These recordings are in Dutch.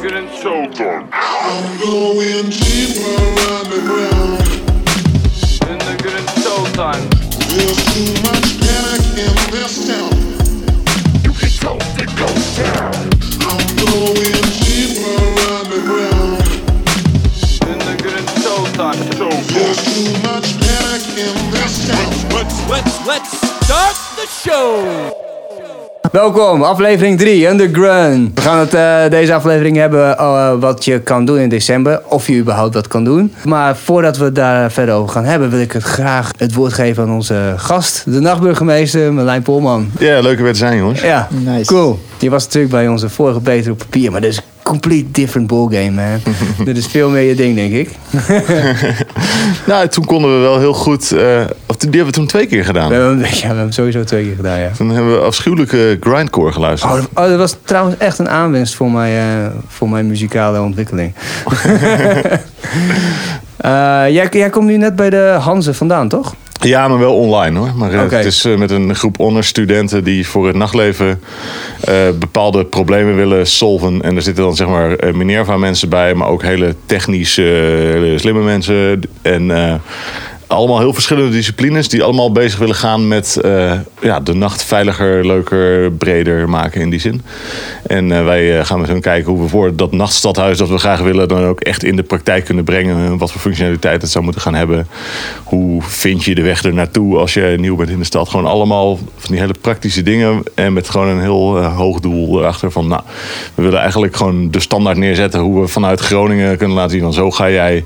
Underground Showtime. I'm going deeper underground. Underground Showtime. There's too much panic in this town. You can tell it goes down. I'm going deeper underground. Underground Showtime. Showtime. There's too much panic in this town. Let's let's let's start the show. Welkom, aflevering 3, Underground. We gaan het eh, deze aflevering hebben eh, wat je kan doen in december. Of je überhaupt wat kan doen. Maar voordat we het daar verder over gaan hebben, wil ik het graag het woord geven aan onze gast, de nachtburgemeester Merlijn Polman. Ja, leuke weer te zijn, jongens. Ja, Nice. cool. Je was natuurlijk bij onze vorige Beter op papier, maar dit is een complete different ballgame, man. dit is veel meer je ding, denk ik. Nou, toen konden we wel heel goed... eh, of die hebben we toen twee keer gedaan. We hebben, ja, we hebben sowieso twee keer gedaan, ja. Toen hebben we afschuwelijke grindcore geluisterd. Oh, dat- oh, dat was trouwens echt een aanwinst voor mijn, eh, voor mijn muzikale ontwikkeling. Eh, jij, jij komt nu net bij de Hanze vandaan, toch? Ja, maar wel online hoor. Maar eh, het is eh, met een groep honors-studenten die voor het nachtleven eh, bepaalde problemen willen solven. En er zitten dan zeg maar eh, Minerva-mensen bij, maar ook hele technische, hele slimme mensen. En allemaal heel verschillende disciplines die allemaal bezig willen gaan met eh, ja, de nacht veiliger, leuker, breder maken in die zin. En eh, wij eh, gaan met hun kijken hoe we voor dat nachtstadhuis dat we graag willen dan ook echt in de praktijk kunnen brengen. Wat voor functionaliteit het zou moeten gaan hebben. Hoe vind je de weg er naartoe als je nieuw bent in de stad. Gewoon allemaal van die hele praktische dingen. En met gewoon een heel hoog doel erachter van nou, we willen eigenlijk gewoon de standaard neerzetten hoe we vanuit Groningen kunnen laten zien van zo ga jij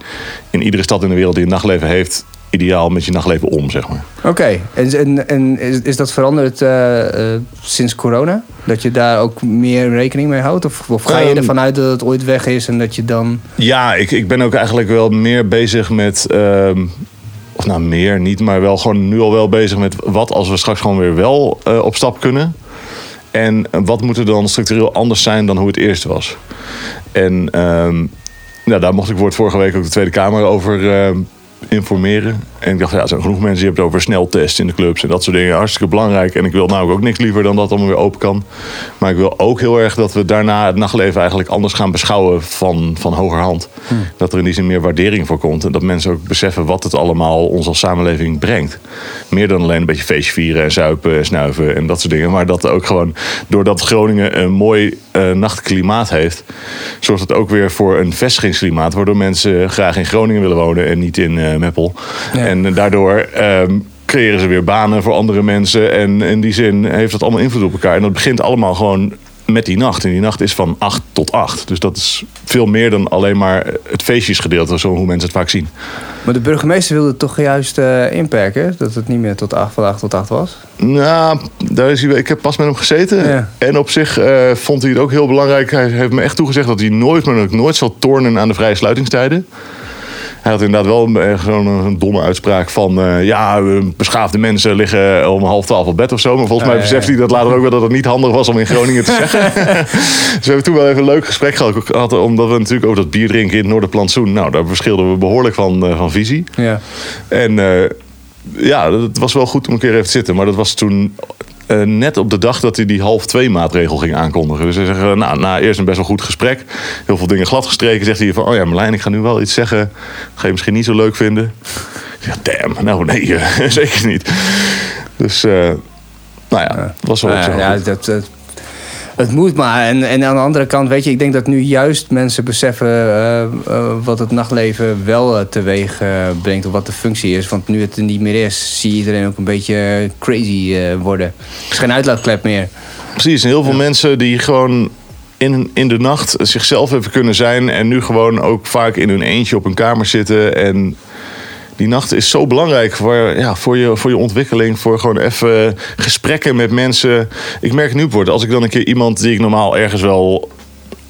in iedere stad in de wereld die een nachtleven heeft ideaal met je nachtleven om, zeg maar. Oké, en, en, en is, is dat veranderd eh, eh, sinds corona? Dat je daar ook meer rekening mee houdt? Of, of ga je Ehm, ervan uit dat het ooit weg is en dat je dan... Ja, ik, ik ben ook eigenlijk wel meer bezig met. ehm, of nou, meer niet, maar wel gewoon nu al wel bezig met wat als we straks gewoon weer wel eh, op stap kunnen. En wat moet er dan structureel anders zijn dan hoe het eerst was? En ehm, nou, daar mocht ik voor het vorige week ook de Tweede Kamer over informeren. En ik dacht, ja, er zijn genoeg mensen die hebben het over sneltest in de clubs en dat soort dingen. Hartstikke belangrijk. En ik wil nou ook niks liever dan dat het allemaal weer open kan. Maar ik wil ook heel erg dat we daarna het nachtleven eigenlijk anders gaan beschouwen van, van hogerhand. Dat er in die zin meer waardering voor komt. En dat mensen ook beseffen wat het allemaal ons als samenleving brengt. Meer dan alleen een beetje feestje vieren en zuipen en snuiven en dat soort dingen. Maar dat ook gewoon, doordat Groningen een mooi eh, nachtklimaat heeft, zorgt het ook weer voor een vestigingsklimaat. Waardoor mensen graag in Groningen willen wonen en niet in eh, Meppel. Ja. En daardoor ehm, creëren ze weer banen voor andere mensen. En in die zin heeft dat allemaal invloed op elkaar. En dat begint allemaal gewoon met die nacht. En die nacht is van 8 tot 8. Dus dat is veel meer dan alleen maar het feestjesgedeelte, zo hoe mensen het vaak zien. Maar de burgemeester wilde het toch juist eh, inperken? Dat het niet meer tot 8 van 8 tot 8 was? Nou, daar is hij, ik heb pas met hem gezeten. Ja. En op zich eh, vond hij het ook heel belangrijk. Hij heeft me echt toegezegd dat hij nooit, maar ook nooit zal tornen aan de vrije sluitingstijden. Hij had inderdaad wel eh, zo'n een domme uitspraak van... eh, ja, eh, beschaafde mensen liggen om half twaalf op bed of zo. Maar volgens mij Ja, ja, beseft hij dat later ook wel dat het niet handig was om in Groningen te zeggen. dus we hebben toen wel even een leuk gesprek gehad. Omdat we natuurlijk over dat bier drinken in het Noorderplantsoen... Nou, daar verschilden we behoorlijk van, van visie. Ja. En ja, het was wel goed om een keer even te zitten. Maar dat was toen eh, net op de dag dat hij die half twee maatregel ging aankondigen. Dus hij zegt, eh, nou, na eerst een best wel goed gesprek. Heel veel dingen gladgestreken. Zegt hij van, oh ja, Marlijn, ik ga nu wel iets zeggen. Dat ga je misschien niet zo leuk vinden. Zeg, damn, nou nee, eh, zeker niet. Dus, eh, nou ja, was wel Nou zo. ja, ja, dat, dat- het moet maar. En, en aan de andere kant, weet je, ik denk dat nu juist mensen beseffen eh, eh, wat het nachtleven wel eh, teweeg brengt. Of wat de functie is. Want nu het er niet meer is, zie je iedereen ook een beetje crazy worden. Er is geen uitlaatklep meer. Precies, en heel veel mensen die gewoon in, in de nacht zichzelf even kunnen zijn. En nu gewoon ook vaak in hun eentje op een kamer zitten. En die nacht is zo belangrijk voor, ja, voor, je, voor je ontwikkeling. Voor gewoon even gesprekken met mensen. Ik merk nu wordt als ik dan een keer iemand die ik normaal ergens wel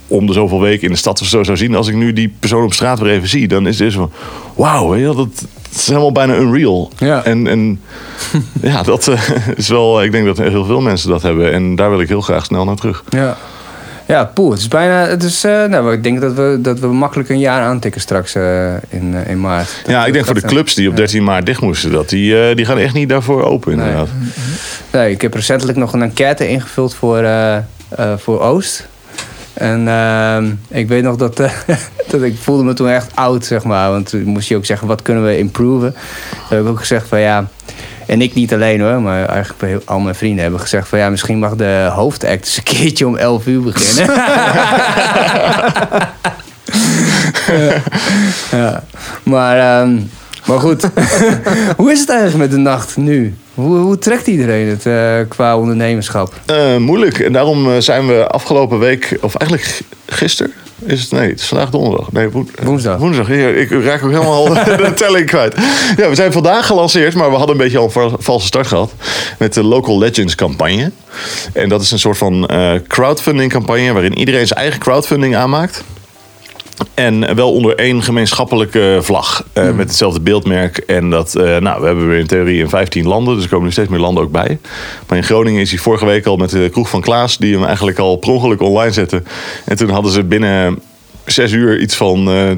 om de zoveel weken in de stad of zo zou zien. Als ik nu die persoon op straat weer even zie, dan is het zo van... Wauw, dat, dat is helemaal bijna unreal. Ja. En, en ja, dat eh, is wel... Ik denk dat heel veel mensen dat hebben. En daar wil ik heel graag snel naar terug. Ja. Ja, poeh, het is bijna. Het is, eh, nou, ik denk dat we, dat we makkelijk een jaar aantikken straks eh, in, eh, in maart. Ja, ik denk voor de clubs die op 13 maart dicht moesten, dat die, die gaan echt niet daarvoor open inderdaad. Nee, ik heb recentelijk nog een enquête ingevuld voor, voor Oost. En ik weet nog dat, dat ik voelde me toen echt oud, zeg maar. Want toen moest je ook zeggen, wat kunnen we improven? Toen heb ik ook gezegd van ja... En ik niet alleen hoor, maar eigenlijk al mijn vrienden hebben gezegd van ja, misschien mag de hoofdact eens een keertje om 11 uur beginnen. ja. ja. Maar, ehm, maar goed, hoe is het eigenlijk met de nacht nu? Hoe, hoe trekt iedereen het eh, qua ondernemerschap? Eh, moeilijk. En daarom eh, zijn we afgelopen week, of eigenlijk gisteren. Is het, nee, het is vandaag donderdag. Nee, woen- Woensdag. Woensdag. Ja, ik raak ook helemaal de telling kwijt. Ja, we zijn vandaag gelanceerd, maar we hadden een beetje al een va- valse start gehad. Met de Local Legends campagne. En dat is een soort van eh, crowdfunding campagne waarin iedereen zijn eigen crowdfunding aanmaakt. En wel onder één gemeenschappelijke vlag. eh, Met hetzelfde beeldmerk. En dat, eh, nou, we hebben weer in theorie in 15 landen. Dus er komen nu steeds meer landen ook bij. Maar in Groningen is hij vorige week al met de kroeg van Klaas. Die hem eigenlijk al per ongeluk online zette. En toen hadden ze binnen zes uur iets van eh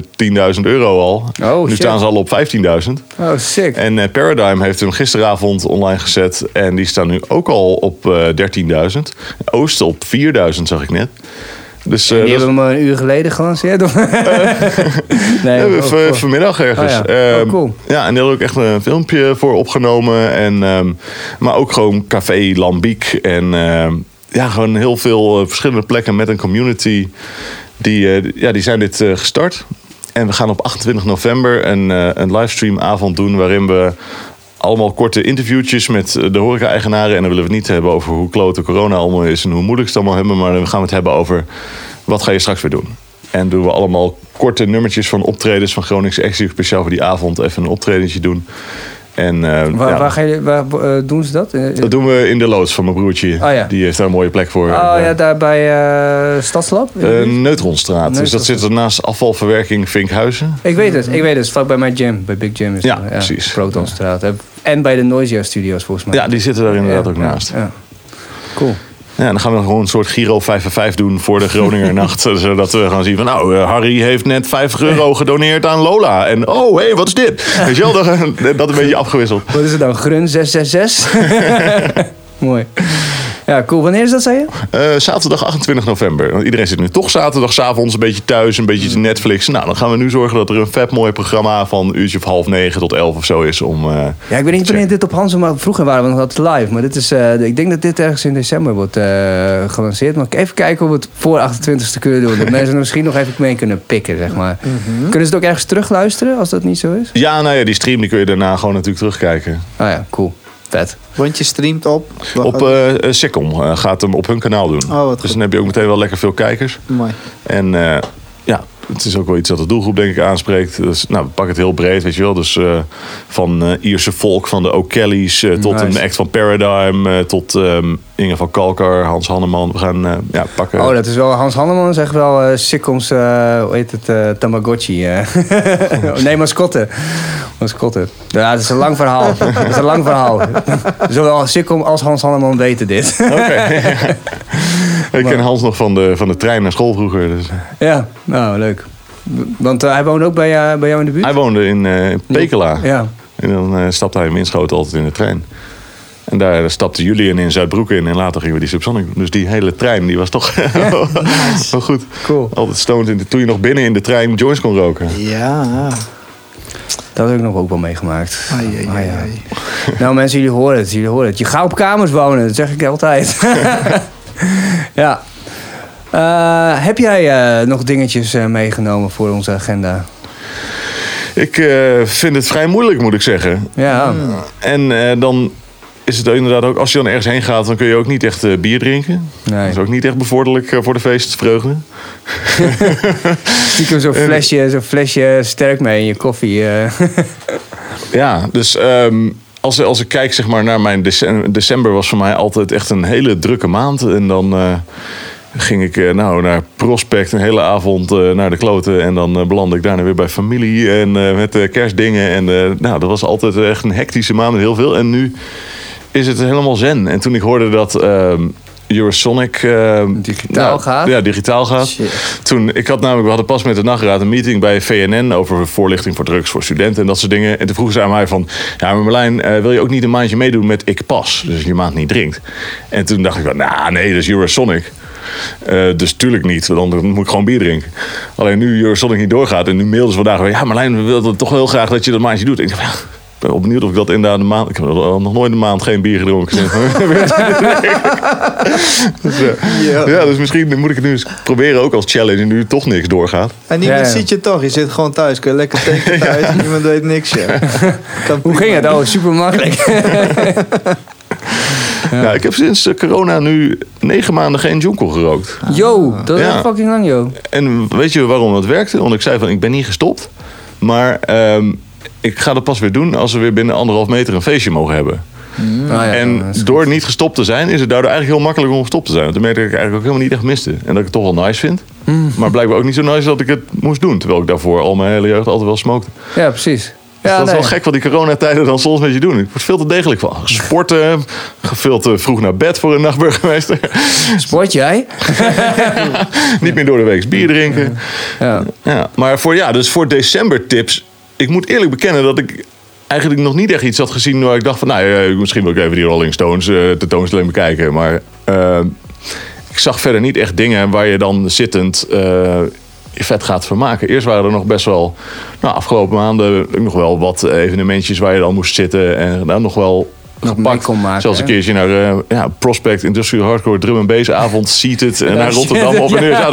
10.000 euro al. Oh, nu shit. staan ze al op 15.000. Oh, sick. En Paradigm heeft hem gisteravond online gezet. En die staan nu ook al op eh 13.000. Oosten op 4.000 zag ik net. Dus, eh, Die hebben hem een uur geleden gelanceerd? Of? nee, Ja, oh, cool. vanmiddag ergens. Oh ja. Oh, Ehm, cool. Ja, en daar had ook echt een filmpje voor opgenomen. En, ehm, maar ook gewoon Café Lambiek. En ehm, ja, gewoon heel veel eh, verschillende plekken met een community. Die, eh, ja, die zijn dit eh, gestart. En we gaan op 28 november een, eh, een livestreamavond doen... waarin we allemaal korte interviewtjes met eh, de horeca-eigenaren. En dan willen we het niet hebben over hoe klote corona allemaal is... en hoe moeilijk ze het allemaal hebben. Maar dan gaan we het hebben over wat ga je straks weer doen. En doen we allemaal korte nummertjes van optredens van Groningse Exie. Speciaal voor die avond even een optredentje doen. En eh, Waar, ja, waar, ga je, waar eh, doen ze dat? Eh, dat doen we in de loods van mijn broertje. Oh ja. Die heeft daar een mooie plek voor. Oh ja, daar bij Stadslab? Neutronstraat. Dus dat zit er naast afvalverwerking Vinkhuizen. Ik weet het, ik weet het. Vlak bij mijn gym, bij Big Gym. Is Ja, precies. Protonstraat. En bij de Noisia Studios volgens mij. Ja, die zitten daar inderdaad ook naast. Ja, Cool. Ja, dan gaan we gewoon een soort Giro 5 en 5 doen voor de Groninger nacht. Zodat we gaan zien van, nou, eh, Harry heeft net 50 euro gedoneerd aan Lola. En, oh, hé, hey, wat is dit? Weet je wel, dat, dat een beetje afgewisseld. Wat is het dan? Grun 666? Mooi. Ja, cool. Wanneer is dat, zei je? Eh, zaterdag 28 november. Want iedereen zit nu toch zaterdagavond een beetje thuis, een beetje te Netflix. Nou, dan gaan we nu zorgen dat er een vet mooi programma van een uurtje of half negen tot elf of zo is. Om, eh, Ja, ik weet niet wanneer dit op Hans, maar vroeger waren we nog altijd live. Maar dit is, eh, ik denk dat dit ergens in december wordt gelanceerd. Maar even kijken of we het voor 28e kunnen doen. Dat mensen er misschien nog even mee kunnen pikken, zeg maar. Kunnen ze het ook ergens terugluisteren als dat niet zo is? ja, nou ja, die stream die kun je daarna gewoon natuurlijk terugkijken. Oh ja, cool. Vet. Want je streamt op. Op Sikkom eh, gaat hem op hun kanaal doen. Oh, wat dus goed. dan heb je ook meteen wel lekker veel kijkers. Mooi. En eh, het is ook wel iets dat de doelgroep denk ik aanspreekt. Dus nou, we pakken het heel breed, weet je wel. Dus eh, van eh, Ierse volk, van de O'Kelly's... eh, tot Nice. een act van Paradigm... tot ehm, Inge van Kalkar, Hans Hanneman. We gaan ja, pakken... Oh, dat is wel... Hans Hanneman zegt wel eh Sikkoms, hoe heet het, Tamagotchi. nee, mascotte. Mascotte. Ja, dat is een lang verhaal. dat is een lang verhaal. Zowel Sikkom als Hans Hanneman weten dit. Oké. ik ken Hans nog van de, van de trein naar school vroeger. Dus. ja, nou, leuk. Want eh, hij woont ook bij, jou- bij jou in de buurt? Hij woonde in eh, in Pekela. Ja. En dan eh, stapte hij in Winschoten altijd in de trein. En daar stapte Julian in Zuidbroek in. En later gingen we die Subsonic. Dus die hele trein, die was toch wel goed. Cool. Altijd stoned. In de, toen je nog binnen in de trein joints kon roken. Ja. Dat heb ik nog ook wel meegemaakt. Ai, ai, Ah, ai, ja. ai. Nou mensen, jullie horen het. Jullie horen het. Je gaat op kamers wonen, dat zeg ik altijd. ja. Eh, heb jij eh, nog dingetjes eh, meegenomen voor onze agenda? Ik vind het vrij moeilijk, moet ik zeggen. Ja. En dan is het inderdaad ook... Als je dan ergens heen gaat, dan kun je ook niet echt bier drinken. Nee. Dat is ook niet echt bevorderlijk voor de feestvreugde. Stiekem zo'n flesje, zo'n flesje sterk mee in je koffie. Ja, dus ehm, als, als ik kijk zeg maar, naar mijn december, was voor mij altijd echt een hele drukke maand. En dan eh, ging ik eh, nou, naar Prospect een hele avond eh, naar de kloten. En dan belandde ik daarna weer bij familie en met kerstdingen. En nou, dat was altijd echt een hectische maand met heel veel. En nu is het helemaal zen. En toen ik hoorde dat... Eurosonic ehm, Digitaal gaat? Ja, digitaal gaat. Shit. Toen, ik had namelijk, we hadden pas met de nachtraad een meeting bij VNN over voorlichting voor drugs voor studenten en dat soort dingen. En toen vroegen ze aan mij van, ja maar Marlijn, eh, wil je ook niet een maandje meedoen met Ik Pas? Dus je maand niet drinkt. En toen dacht ik van, nou nee, dat is Eurosonic. Eh, dus tuurlijk niet, want dan moet ik gewoon bier drinken. Alleen nu Sonic niet doorgaat en nu mailden ze vandaag weer... Ja, Marlijn, we wilden toch heel graag dat je dat maandje doet. Ik dacht, ben wel benieuwd of ik dat inderdaad een maand... Ik heb al nog nooit een maand geen bier gedronken. dus, eh, ja. dus misschien moet ik het nu eens proberen ook als challenge... nu toch niks doorgaat. En niemand Ja, ja. ziet je toch. Je zit gewoon thuis. Kun je lekker tekenen thuis. Niemand weet niks. Hoe ging het? Oh, super makkelijk. Ja. ik heb sinds eh, corona nu negen maanden geen jonkel gerookt. Yo, dat is Ja. fucking lang, yo. En weet je waarom dat werkte? Want ik zei van, ik ben niet gestopt. Maar ehm, ik ga dat pas weer doen als we weer binnen anderhalf meter een feestje mogen hebben. Ah, ja, en door niet gestopt te zijn, is het daardoor eigenlijk heel makkelijk om gestopt te zijn. Want dan merkte ik eigenlijk ook helemaal niet echt miste. En dat ik het toch wel nice vind. Hmm. Maar blijkbaar ook niet zo nice dat ik het moest doen. Terwijl ik daarvoor al mijn hele jeugd altijd wel smokte. Ja, precies. Dus Ja, dat is wel gek wat die coronatijden dan soms met je doen. Ik word veel te degelijk van. Sporten, veel te vroeg naar bed voor een nachtburgemeester. Sport jij? niet meer door de week bier drinken. Ja. Ja, maar voor, ja, dus voor december tips. Ik moet eerlijk bekennen dat ik eigenlijk nog niet echt iets had gezien waar ik dacht van, nou, misschien wil ik even die Rolling Stones eh, tentoonstelling bekijken. Maar eh, ik zag verder niet echt dingen waar je dan zittend je vet gaat vermaken. Eerst waren er nog best wel, nou, afgelopen maanden nog wel wat evenementjes waar je dan moest zitten en dan nog wel gepakt. kon maken, Zoals een keertje naar eh, ja, Prospect Industrial Hardcore Drum and Bass avond, Seated en Ja, naar Rotterdam op en neer. ja.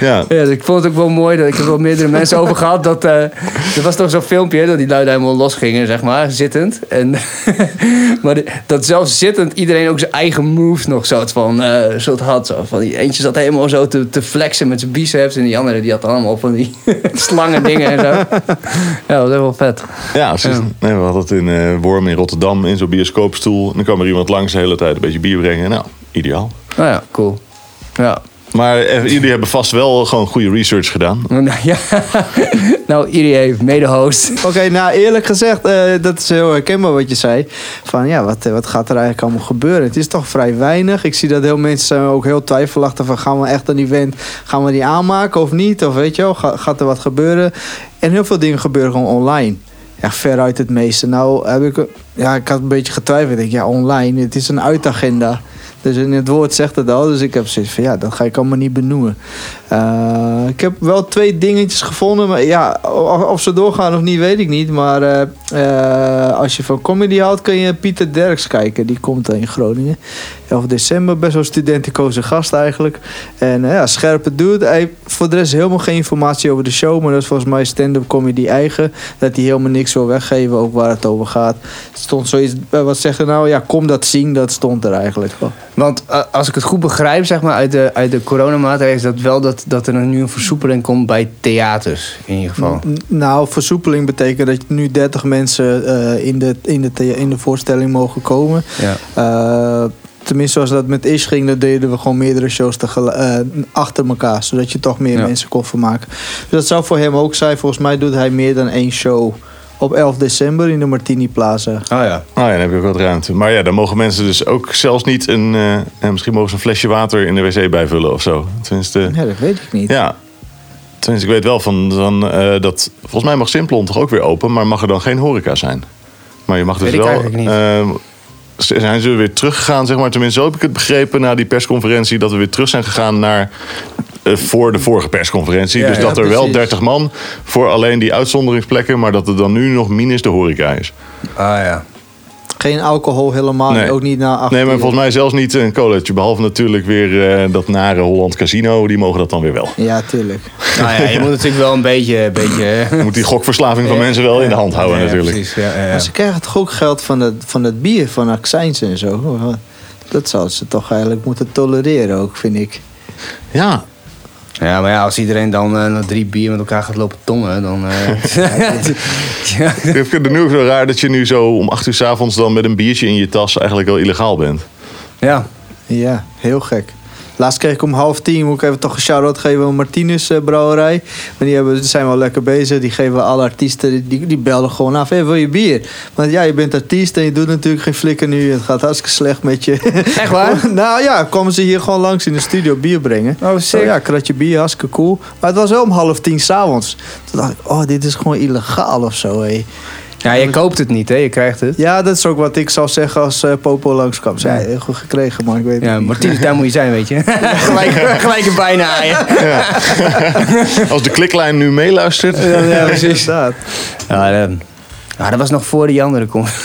Ja, Ja, dus ik vond het ook wel mooi. Dat ik heb er wel meerdere mensen over gehad. Dat, eh, er was toch zo'n filmpje dat die lui daar helemaal losgingen, zeg maar, zittend. En, maar de- dat zelfs zittend iedereen ook zijn eigen moves nog soort van, eh, soort had. Zo. Van die, eentje zat helemaal zo te, te flexen met zijn biceps. En die andere die had allemaal van die slangen dingen en zo. Ja, dat was wel vet. Ja, precies. Nee, we hadden het in eh Worm in Rotterdam in zo'n bioscoopstoel. En dan kwam er iemand langs de hele tijd een beetje bier brengen. Nou, ideaal. Nou ja, cool. Ja. Maar eh, jullie hebben vast wel gewoon goede research gedaan. Nou, ja. nou Iri heeft mede-host. Oké, nou eerlijk gezegd, eh, dat is heel herkenbaar wat je zei. Van ja, wat, eh, wat gaat er eigenlijk allemaal gebeuren? Het is toch vrij weinig. Ik zie dat heel mensen zijn ook heel twijfelachtig van gaan we echt een event, gaan we die aanmaken of niet? Of weet je wel, ga- gaat er wat gebeuren? En heel veel dingen gebeuren gewoon online. Ja, veruit het meeste. Nou heb ik, ja, ik had een beetje getwijfeld. Ik denk, ja, online, het is een uitagenda. Dus in het woord zegt het al. Dus ik heb zoiets van, ja, dat ga ik allemaal niet benoemen. Eh, ik heb wel twee dingetjes gevonden. Maar ja, of, ze doorgaan of niet, weet ik niet. Maar eh, eh, als je van comedy houdt, kun je Pieter Derks kijken. Die komt in Groningen. 11 december, best wel studenticoze gast eigenlijk. En ja, scherpe dude. Hij voor de rest helemaal geen informatie over de show. Maar dat is volgens mij stand-up comedy eigen. Dat hij helemaal niks wil weggeven, ook waar het over gaat. Er stond zoiets, wat zegt er nou? Ja, kom dat zien, dat stond er eigenlijk wel. Want eh, als ik het goed begrijp, zeg maar, uit de, uit de coronamaatregelen... is dat wel dat, dat er nu een versoepeling komt bij theaters, in ieder geval. N- Nou, versoepeling betekent dat nu 30 mensen eh, in, de, in, de, in de voorstelling mogen komen. Ja. Eh, tenminste, zoals dat met Ish ging, dan deden we gewoon meerdere shows achter elkaar. Zodat je toch meer Ja. mensen kon vermaken. Dus dat zou voor hem ook zijn. Volgens mij doet hij meer dan één show op 11 december in de Martini Plaza. Oh ja. Nou ja, dan heb je ook wat ruimte. Maar ja, dan mogen mensen dus ook zelfs niet een... eh, en misschien mogen ze een flesje water in de wc bijvullen of zo. Tenminste, Ja, dat weet ik niet. ja. Tenminste, ik weet wel van dan, eh, dat... Volgens mij mag Simplon toch ook weer open, maar mag er dan geen horeca zijn. Maar je mag dus Weet ik wel... eigenlijk niet. eh, ze- zijn ze weer teruggegaan, zeg maar. Tenminste, zo heb ik het begrepen na die persconferentie... dat we weer terug zijn gegaan naar... eh, voor de vorige persconferentie. Ja, dus ja, dat er wel precies. 30 man voor alleen die uitzonderingsplekken... maar dat er dan nu nog minus de horeca is. Ah ja. Geen alcohol helemaal. Nee. Ook niet na 8 Nee, maar volgens mij zelfs niet een colaatje. Behalve natuurlijk weer eh, dat nare Holland Casino. Die mogen dat dan weer wel. Ja, tuurlijk. Nou ja, je moet natuurlijk wel een beetje... Een beetje Je moet die gokverslaving van mensen wel in de hand houden Ja, natuurlijk. Precies, ja, ja, ja. Maar ze krijgen toch ook geld van het, van het bier, van accijns en zo. Dat zouden ze toch eigenlijk moeten tolereren ook, vind ik. Ja, Ja, maar ja, als iedereen dan na drie bier met elkaar gaat lopen tongen, dan... eh, ja. ik vind het nu ook zo raar dat je nu zo om acht uur s avonds dan met een biertje in je tas eigenlijk wel illegaal bent. ja. Ja, heel gek. Laatst kreeg ik om half tien, moet ik even toch een shout-out geven aan Martinus eh, Brouwerij. Maar die hebben, zijn wel lekker bezig. Die geven alle artiesten, die, die belden gewoon af. Hey, wil je bier? Want ja, je bent artiest en je doet natuurlijk geen flikker nu. Het gaat hartstikke slecht met je. Echt waar? nou ja, komen ze hier gewoon langs in de studio bier brengen. Oh, sick. Zo, ja, kratje bier, hartstikke cool. Maar het was wel om half tien s'avonds. Toen dacht ik, oh, dit is gewoon illegaal of zo, hé. Ja, je koopt het niet, hè? Je krijgt het. Ja, dat is ook wat ik zou zeggen als eh, Popo langskwam. Zij, heel goed gekregen, maar ik weet Ja, het niet. Martinez, daar moet je zijn, weet je. gelijk, gelijk er bijna aan. Als de kliklijn nu meeluistert. Ja, precies. Inderdaad. Ja, dat, ja, dat was nog voor die andere komt.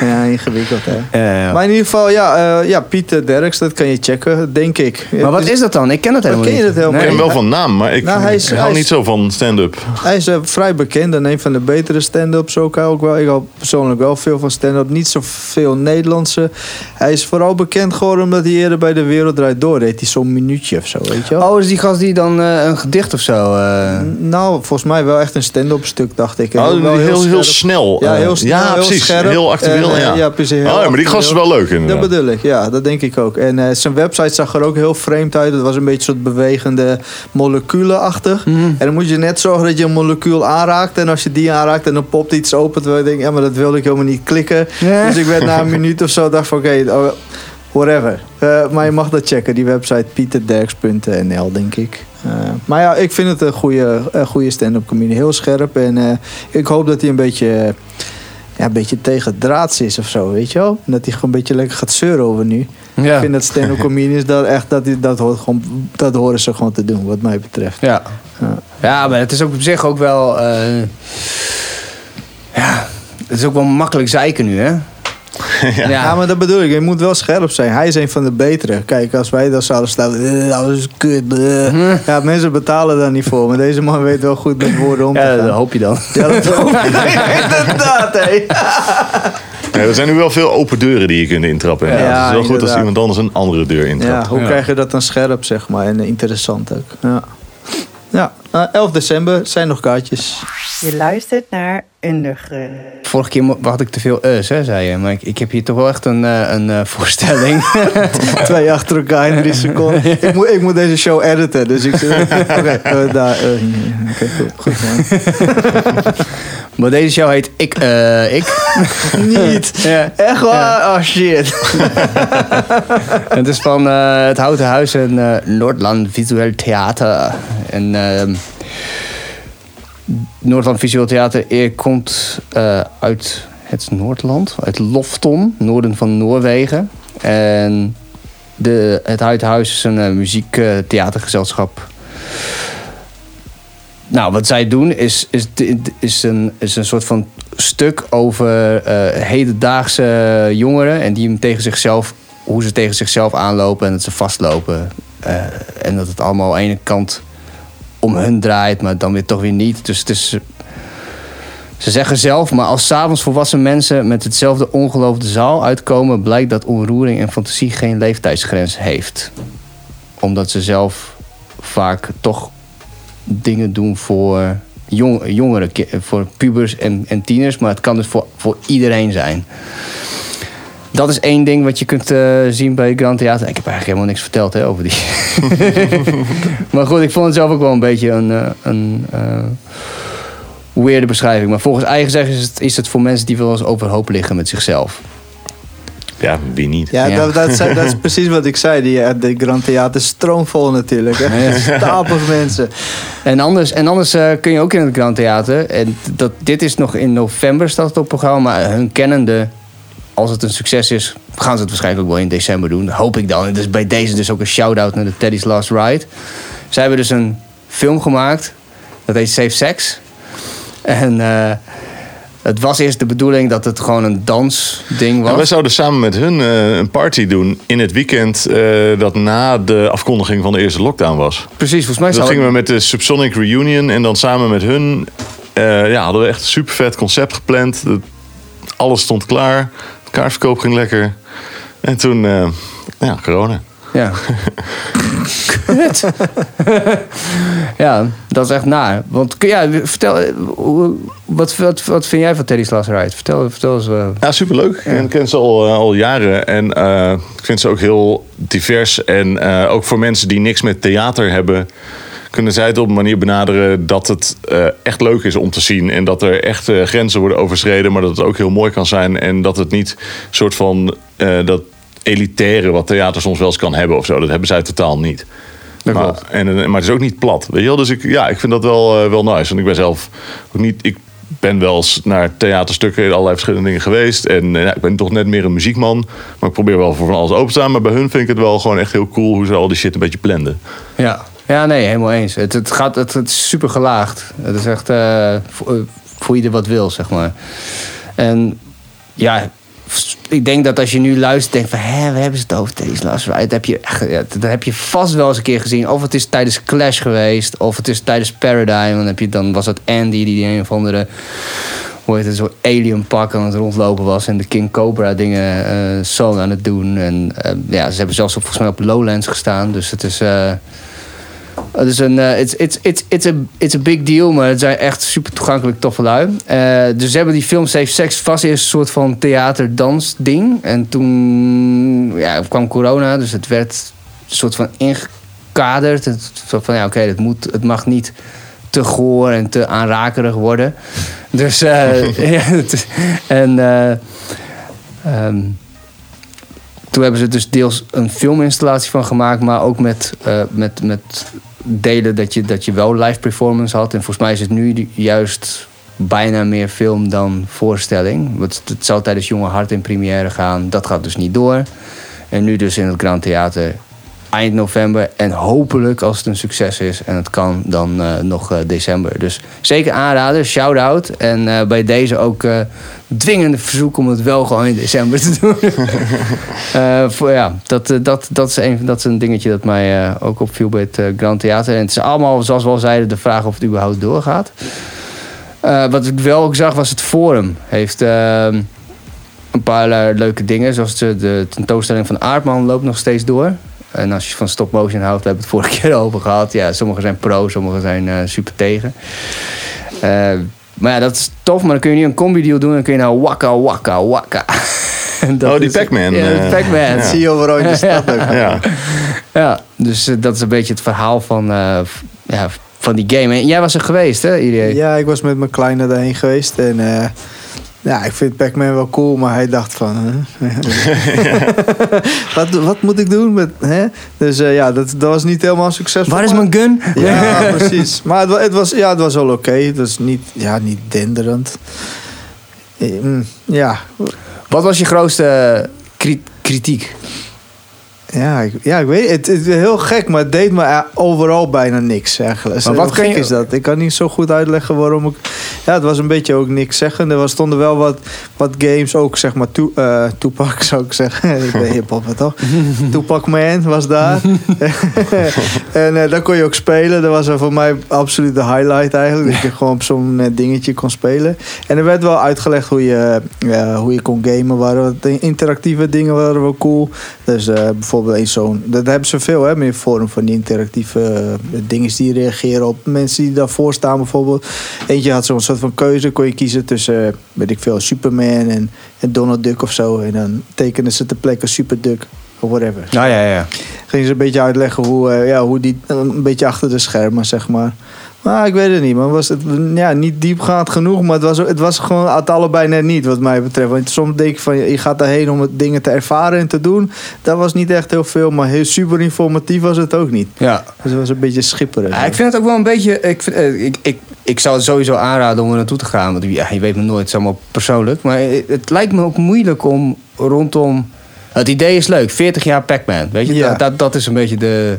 Ja, ingewikkeld hè. Ja. Maar in ieder geval, ja, eh, ja Pieter Derks, dat kan je checken, denk ik. Maar wat is dat dan? Ik ken het helemaal ken je niet. dat helemaal Ik ken Nee. hem wel van naam, maar ik Nou, hij is- hou hij is- niet zo van stand-up. Hij is eh, vrij bekend en een van de betere stand-ups ook, ook wel. Ik hou persoonlijk wel veel van stand-up. Niet zoveel Nederlandse. Hij is vooral bekend geworden omdat hij eerder bij de Wereld Draait Door deed. hij zo'n minuutje of zo, weet je wel. Oh, is die gast die dan eh, een gedicht of zo... eh, Nou, volgens mij wel echt een stand-up stuk, dacht ik. Oh, heel, heel, snel. Ja, eh, heel snel, Ja, heel precies. scherp. Heel actueel, En, eh, ja. ja, precies, heel Oh, ja, maar die gast is wel leuk inderdaad. Dat bedoel ik, ja, dat denk ik ook. En eh, zijn website zag er ook heel vreemd uit. Het was een beetje een soort bewegende moleculenachtig. Mhm. En dan moet je net zorgen dat je een molecuul aanraakt. En als je die aanraakt en dan popt iets open. Terwijl je denkt, ja, maar dat wilde ik helemaal niet klikken. Ja. Dus ik werd na een minuut of zo, dacht van oké, oh, whatever. Eh, maar je mag dat checken, die website pieterderks.nl, denk ik. Eh, maar ja, ik vind het een goede, een goede stand-up comedian. Heel scherp. En eh, ik hoop dat hij een beetje, ja, een beetje tegen draads is of zo, weet je wel? En dat hij gewoon een beetje lekker gaat zeuren over nu. ja. Ik vind dat stand-up comedians dat echt, dat, dat, hoort gewoon, dat horen ze gewoon te doen, wat mij betreft. Ja. Ja. ja, maar het is ook op zich ook wel... ja, het is ook wel makkelijk zeiken nu, hè? ja. Ja. maar dat bedoel ik. Je moet wel scherp zijn. Hij is een van de betere. Kijk, als wij dat zouden staan... "Eh, Dat is kut. bleh." Ja, mensen betalen daar niet voor. Maar deze man weet wel goed met woorden om te Ja, gaan. dat hoop je dan. Ja, dat hoop ik. Inderdaad, hé. Ja, er zijn nu wel veel open deuren die je kunt intrappen. Ja, het is wel goed als iemand anders een andere deur Ja, intrapt. hoe Ja. krijg je dat dan scherp, zeg maar. En interessant ook. Ja, ja eh, 11 december zijn nog kaartjes. Je luistert naar Underground. Vorige keer had ik te veel us, hè, zei je. Maar ik, ik heb hier toch wel echt een, eh, een eh, voorstelling. Twee achter elkaar in drie seconden. ik, moet, ik moet deze show editen. Dus ik zeg... Oké, eh, daar. eh, goed. Goed, man. maar deze show heet Ik, eh, Ik. Niet. Ja. Echt waar? Oh shit. Het is van eh, het Houten Huis en eh, Noordland Visueel Theater. En ehm, Noordland Visueel Theater komt eh, uit het Noordland, uit Lofton, noorden van Noorwegen. En de, het Houten Huis is een uh, muziektheatergezelschap. nou, wat zij doen is, is, is, een, is een soort van stuk over eh, hedendaagse jongeren. En die tegen zichzelf, hoe ze tegen zichzelf aanlopen en dat ze vastlopen. En dat het allemaal aan de ene kant om hun draait, maar dan weer toch weer niet. Dus het is. Ze zeggen zelf, maar als s'avonds volwassen mensen met hetzelfde ongeloof de zaal uitkomen, blijkt dat onroering en fantasie geen leeftijdsgrens heeft. Omdat ze zelf vaak toch dingen doen voor jong, jongeren, voor pubers en, en tieners, maar het kan dus voor, voor iedereen zijn. Dat is één ding wat je kunt eh, zien bij Grand Theater. Ik heb eigenlijk helemaal niks verteld hè, over die. maar goed, ik vond het zelf ook wel een beetje een, eh, een eh, weirde beschrijving. Maar volgens eigen zeggen is het, is het voor mensen die wel eens overhoop liggen met zichzelf. Ja, wie niet? Ja, Ja. Dat, dat, zei- dat is precies wat ik zei. Die, de Grand Theater is stroomvol natuurlijk. Hè? Stapels mensen. En anders, en anders eh, kun je ook in het Grand Theater. En dat, dit is nog in november staat het op programma. Maar hun kennende, als het een succes is, gaan ze het waarschijnlijk ook wel in december doen. Hoop ik dan. En dus bij deze dus ook een shout-out naar de Teddy's Last Ride. Zij hebben dus een film gemaakt. Dat heet Safe Sex. En eh, het was eerst de bedoeling dat het gewoon een dansding was. Nou, wij zouden samen met hun eh, een party doen in het weekend eh, dat na de afkondiging van de eerste lockdown was. Precies, volgens mij Dan zou gingen we met de Subsonic Reunion en dan samen met hun ja, hadden we echt een super vet concept gepland. Alles stond klaar, de kaartverkoop ging lekker. En toen, eh, ja, corona. Ja. Kut. ja, dat is echt naar. Want ja, vertel, eh, wat, wat, wat vind jij van Teddy's Last Ride? Vertel, vertel eens. eh. Ja, superleuk. En ik ken ze al, al jaren. En ik vind ze ook heel divers. En ook voor mensen die niks met theater hebben... kunnen zij het op een manier benaderen dat het eh, echt leuk is om te zien. En dat er echt eh, grenzen worden overschreden. Maar dat het ook heel mooi kan zijn. En dat het niet een soort van... eh, dat elitaire wat theater soms wel eens kan hebben of zo. Dat hebben zij totaal niet. Maar, en, maar het is ook niet plat. Weet je wel? Dus ik, ja, ik vind dat wel, wel nice. Want ik ben zelf ook niet. Ik ben wel eens naar theaterstukken en allerlei verschillende dingen geweest. En ja, ik ben toch net meer een muziekman. Maar ik probeer wel voor van alles open te staan. Maar bij hun vind ik het wel gewoon echt heel cool hoe ze al die shit een beetje blenden. Ja, ja nee, helemaal eens. Het, het, gaat, het, het is super gelaagd. Het is echt eh, voor, eh, voor ieder wat wil, zeg maar. En ja, ik denk dat als je nu luistert, denk van, hè, we hebben ze het over Teddy's Last. Dat heb, je, ja, dat heb je vast wel eens een keer gezien. Of het is tijdens Clash geweest, of het is tijdens Paradigm. Dan, heb je, dan was het Andy die een of andere, hoe heet het, zo'n alien pak aan het rondlopen was. En de King Cobra dingen eh song aan het doen. En eh, ja, ze hebben zelfs op, volgens mij op Lowlands gestaan. Dus het is... eh, het is een, eh, it's, it's, it's, it's, a, it's a big deal, maar het zijn echt super toegankelijk toffe lui. Eh, dus ze hebben die film Safe Sex vast eerst een soort van theaterdans ding. En toen ja, kwam corona, dus het werd een soort van ingekaderd. Het, soort van, ja, oké, het moet het mag niet te goor en te aanrakerig worden. Dus, eh, ja, en... eh, ehm, toen hebben ze dus deels een filminstallatie van gemaakt, maar ook met, met, met delen dat je, dat je wel live performance had. En volgens mij is het nu juist bijna meer film dan voorstelling. Want het zou tijdens Jonge Hart in première gaan. Dat gaat dus niet door. En nu dus in het Grand Theater eind november. En hopelijk, als het een succes is en het kan, dan eh, nog eh, december. Dus zeker aanraden, shout-out. En eh, bij deze ook dwingende verzoek om het wel gewoon in december te doen. Voor, ja, dat, dat, dat, is een, dat is een dingetje dat mij ook opviel bij het Grand Theater. En het is allemaal, zoals we al zeiden, de vraag of het überhaupt doorgaat. Wat ik wel ook zag, was het Forum. Heeft eh, een paar leuke dingen. Zoals de, de tentoonstelling van Aardman loopt nog steeds door. En als je van stop motion houdt, we hebben het vorige keer over gehad. Ja, sommige zijn pro, sommige zijn eh, super tegen. Eh, maar ja, dat is tof, maar dan kun je niet een combi-deal doen. Dan kun je nou wakka, wakka, wakka. En dat Oh, die Pac-Man, Ja, eh, de Pac-Man. ja. Zie je overal in de stad. Ja. Ja, dus dat is een beetje het verhaal van, eh, ja, van die game. En jij was er geweest, hè, Irie? Ja, ik was met mijn kleine daarheen geweest. En eh, ja, ik vind Pac-Man wel cool, maar hij dacht van... hè? wat, wat moet ik doen? Met, hè? Dus eh, ja, dat, dat was niet helemaal succesvol. Waar is mijn gun? Ja, precies. Maar het, het, was, ja, het was wel oké. Het was niet, ja, niet denderend. Eh, mm, Ja, Wat was je grootste kri- kritiek? Ja, ik, ja, ik weet het. Het is heel gek, maar het deed me eh, overal bijna niks eigenlijk. Maar wat gek je- is dat? Ik kan niet zo goed uitleggen waarom ik... Ja, het was een beetje ook niks zeggen. Er was, stonden wel wat, wat games, ook zeg maar to, eh, zou ik zeggen. ik ben hip-hop toch? Tupac Man was daar. en eh daar kon je ook spelen. Dat was voor mij absoluut de highlight eigenlijk. Dat je gewoon op zo'n dingetje kon spelen. En er werd wel uitgelegd hoe je, hoe je kon gamen. Waren interactieve dingen waren wel cool. Dus eh, bijvoorbeeld eens zo'n... Dat hebben ze veel hè, meer vorm van die interactieve eh, dingen die reageren op mensen die daarvoor staan bijvoorbeeld. Eentje had zo'n soort van keuze. Kon je kiezen tussen, eh, weet ik veel, Superman en, en Donald Duck of zo. En dan tekenen ze ter plekke Super Duck of whatever. Nou ja, ja. Gingen ze een beetje uitleggen hoe, eh, ja, hoe die een beetje achter de schermen, zeg maar. Maar ik weet het niet, man. Was het ja, niet diepgaand genoeg, maar het was, het was gewoon het allebei net niet, wat mij betreft. Want soms denk je van, je gaat daarheen om het dingen te ervaren en te doen. Dat was niet echt heel veel, maar heel super informatief was het ook niet. ja. Dus het was een beetje schipperen. Ja, ik vind het ook wel een beetje. Ik, vind, eh, ik, ik, ik zou het sowieso aanraden om er naartoe te gaan. Want ja, je weet me nooit, het is allemaal persoonlijk. Maar het, het lijkt me ook moeilijk om rondom. Het idee is leuk, 40 jaar Pac-Man. Weet je, Ja. dat, dat, dat is een beetje de,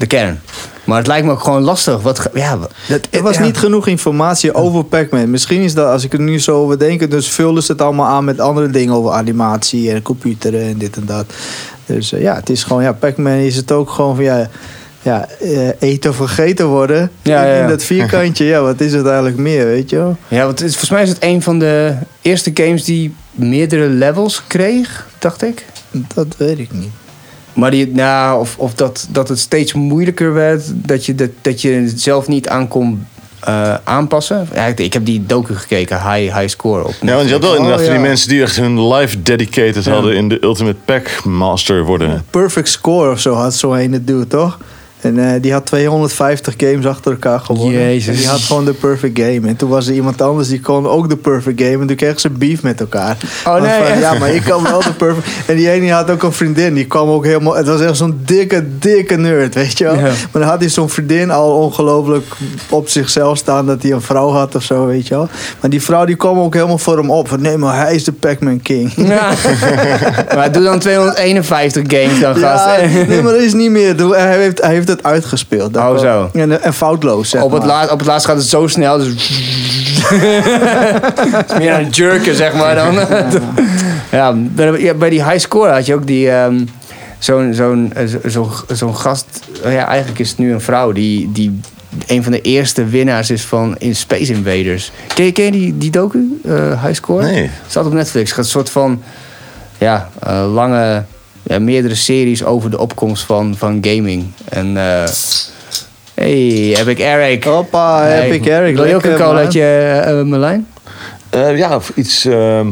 de kern. Maar het lijkt me ook gewoon lastig. Wat, ja, dat, Er was ja. niet genoeg informatie over Pac-Man. Misschien is dat, als ik er nu zo over denk, dus vulden ze het allemaal aan met andere dingen over animatie en computeren en dit en dat. Dus eh, ja, het is gewoon, ja, Pac-Man is het ook gewoon van ja, ja eh, eten of vergeten worden. Ja. In dat vierkantje, ja, wat is het eigenlijk meer, weet je wel? Ja, want het volgens mij is het een van de eerste games die meerdere levels kreeg, dacht ik. Dat weet ik niet. Maar die, nou, of, of dat, dat het steeds moeilijker werd, dat je, dat, dat je het zelf niet aan kon eh, aanpassen. Ja, ik, heb die docu gekeken, High, high Score. Op Ja, want je had wel Oh, inderdaad ja. die mensen die echt hun life dedicated hadden in de Ultimate Pack Master worden. Perfect Score of zo had zo een het doen, toch? En eh, die had 250 games achter elkaar gewonnen. Jezus. En die had gewoon de perfect game. En toen was er iemand anders die kon ook de perfect game. En toen kregen ze beef met elkaar. Oh, Want nee, van, ja, maar ik kan wel de perfect... En die ene die had ook een vriendin. Die kwam ook helemaal... Het was echt zo'n dikke, dikke nerd, weet je wel. Ja. Maar dan had hij zo'n vriendin al ongelooflijk op zichzelf staan... dat hij een vrouw had of zo, weet je wel. Maar die vrouw die kwam ook helemaal voor hem op. Van, nee, maar hij is de Pac-Man King. Ja. maar doe dan 251 games dan, gast. Ja, nee, maar dat is niet meer. Hij heeft, hij heeft het uitgespeeld. Dat Oh, zo. En, en foutloos, zeg op, het maar. laatst, op het laatst gaat het zo snel. Dus Het is meer aan het jerken, zeg maar. Dan. ja, bij, ja, bij die high score had je ook die... ehm, Zo'n zo'n zo- zo, zo'n gast... oh ja, eigenlijk is het nu een vrouw die... die een van de eerste winnaars is van in Space Invaders. Ken je, ken je die, die docu, eh High Score? Nee. Staat op Netflix. Het gaat een soort van ja, eh, lange, ja, meerdere series over de opkomst van, van gaming. En eh hey, heb ik Eric. Hoppa, heb ik Eric. Wil je ook een colaatje, eh Marlijn? Eh, ja, of iets... ehm,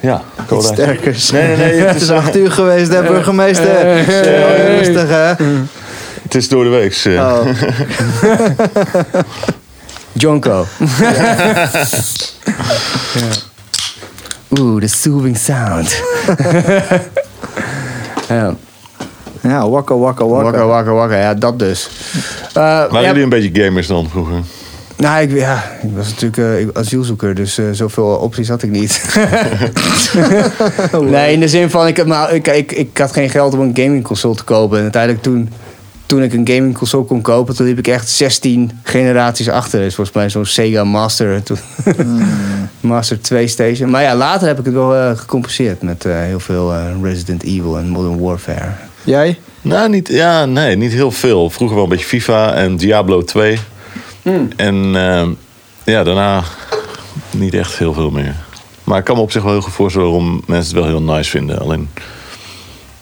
ja, cola. Sterkers. Nee, nee, nee. Het is acht uur geweest, hè, burgemeester. eh, eh, Rustig, hè? het is door de week. eh. Oh. Jonko. Ja. Oeh, the soothing sound. Ja, Ja, wakka, wakka, wakka, wakka. wakka, wakka. Ja, dat dus. Eh, Waren ja, jullie een beetje gamers dan vroeger? Nou, ik, ja, ik was natuurlijk eh, asielzoeker, dus eh, zoveel opties had ik niet. nee, in de zin van, ik, had maar, ik, ik, ik had geen geld om een gamingconsole te kopen. En uiteindelijk toen, toen ik een gamingconsole kon kopen, toen liep ik echt 16 generaties achter. Dus volgens mij zo'n Sega Master, toen, Master 2 Station. Maar ja, later heb ik het wel eh, gecompenseerd met eh, heel veel eh, Resident Evil en Modern Warfare. Jij? Nou, niet, ja, nee, niet heel veel. Vroeger wel een beetje FIFA en Diablo 2. En ehm, ja, daarna niet echt heel veel meer. Maar ik kan me op zich wel heel goed voorstellen waarom mensen het wel heel nice vinden. Alleen,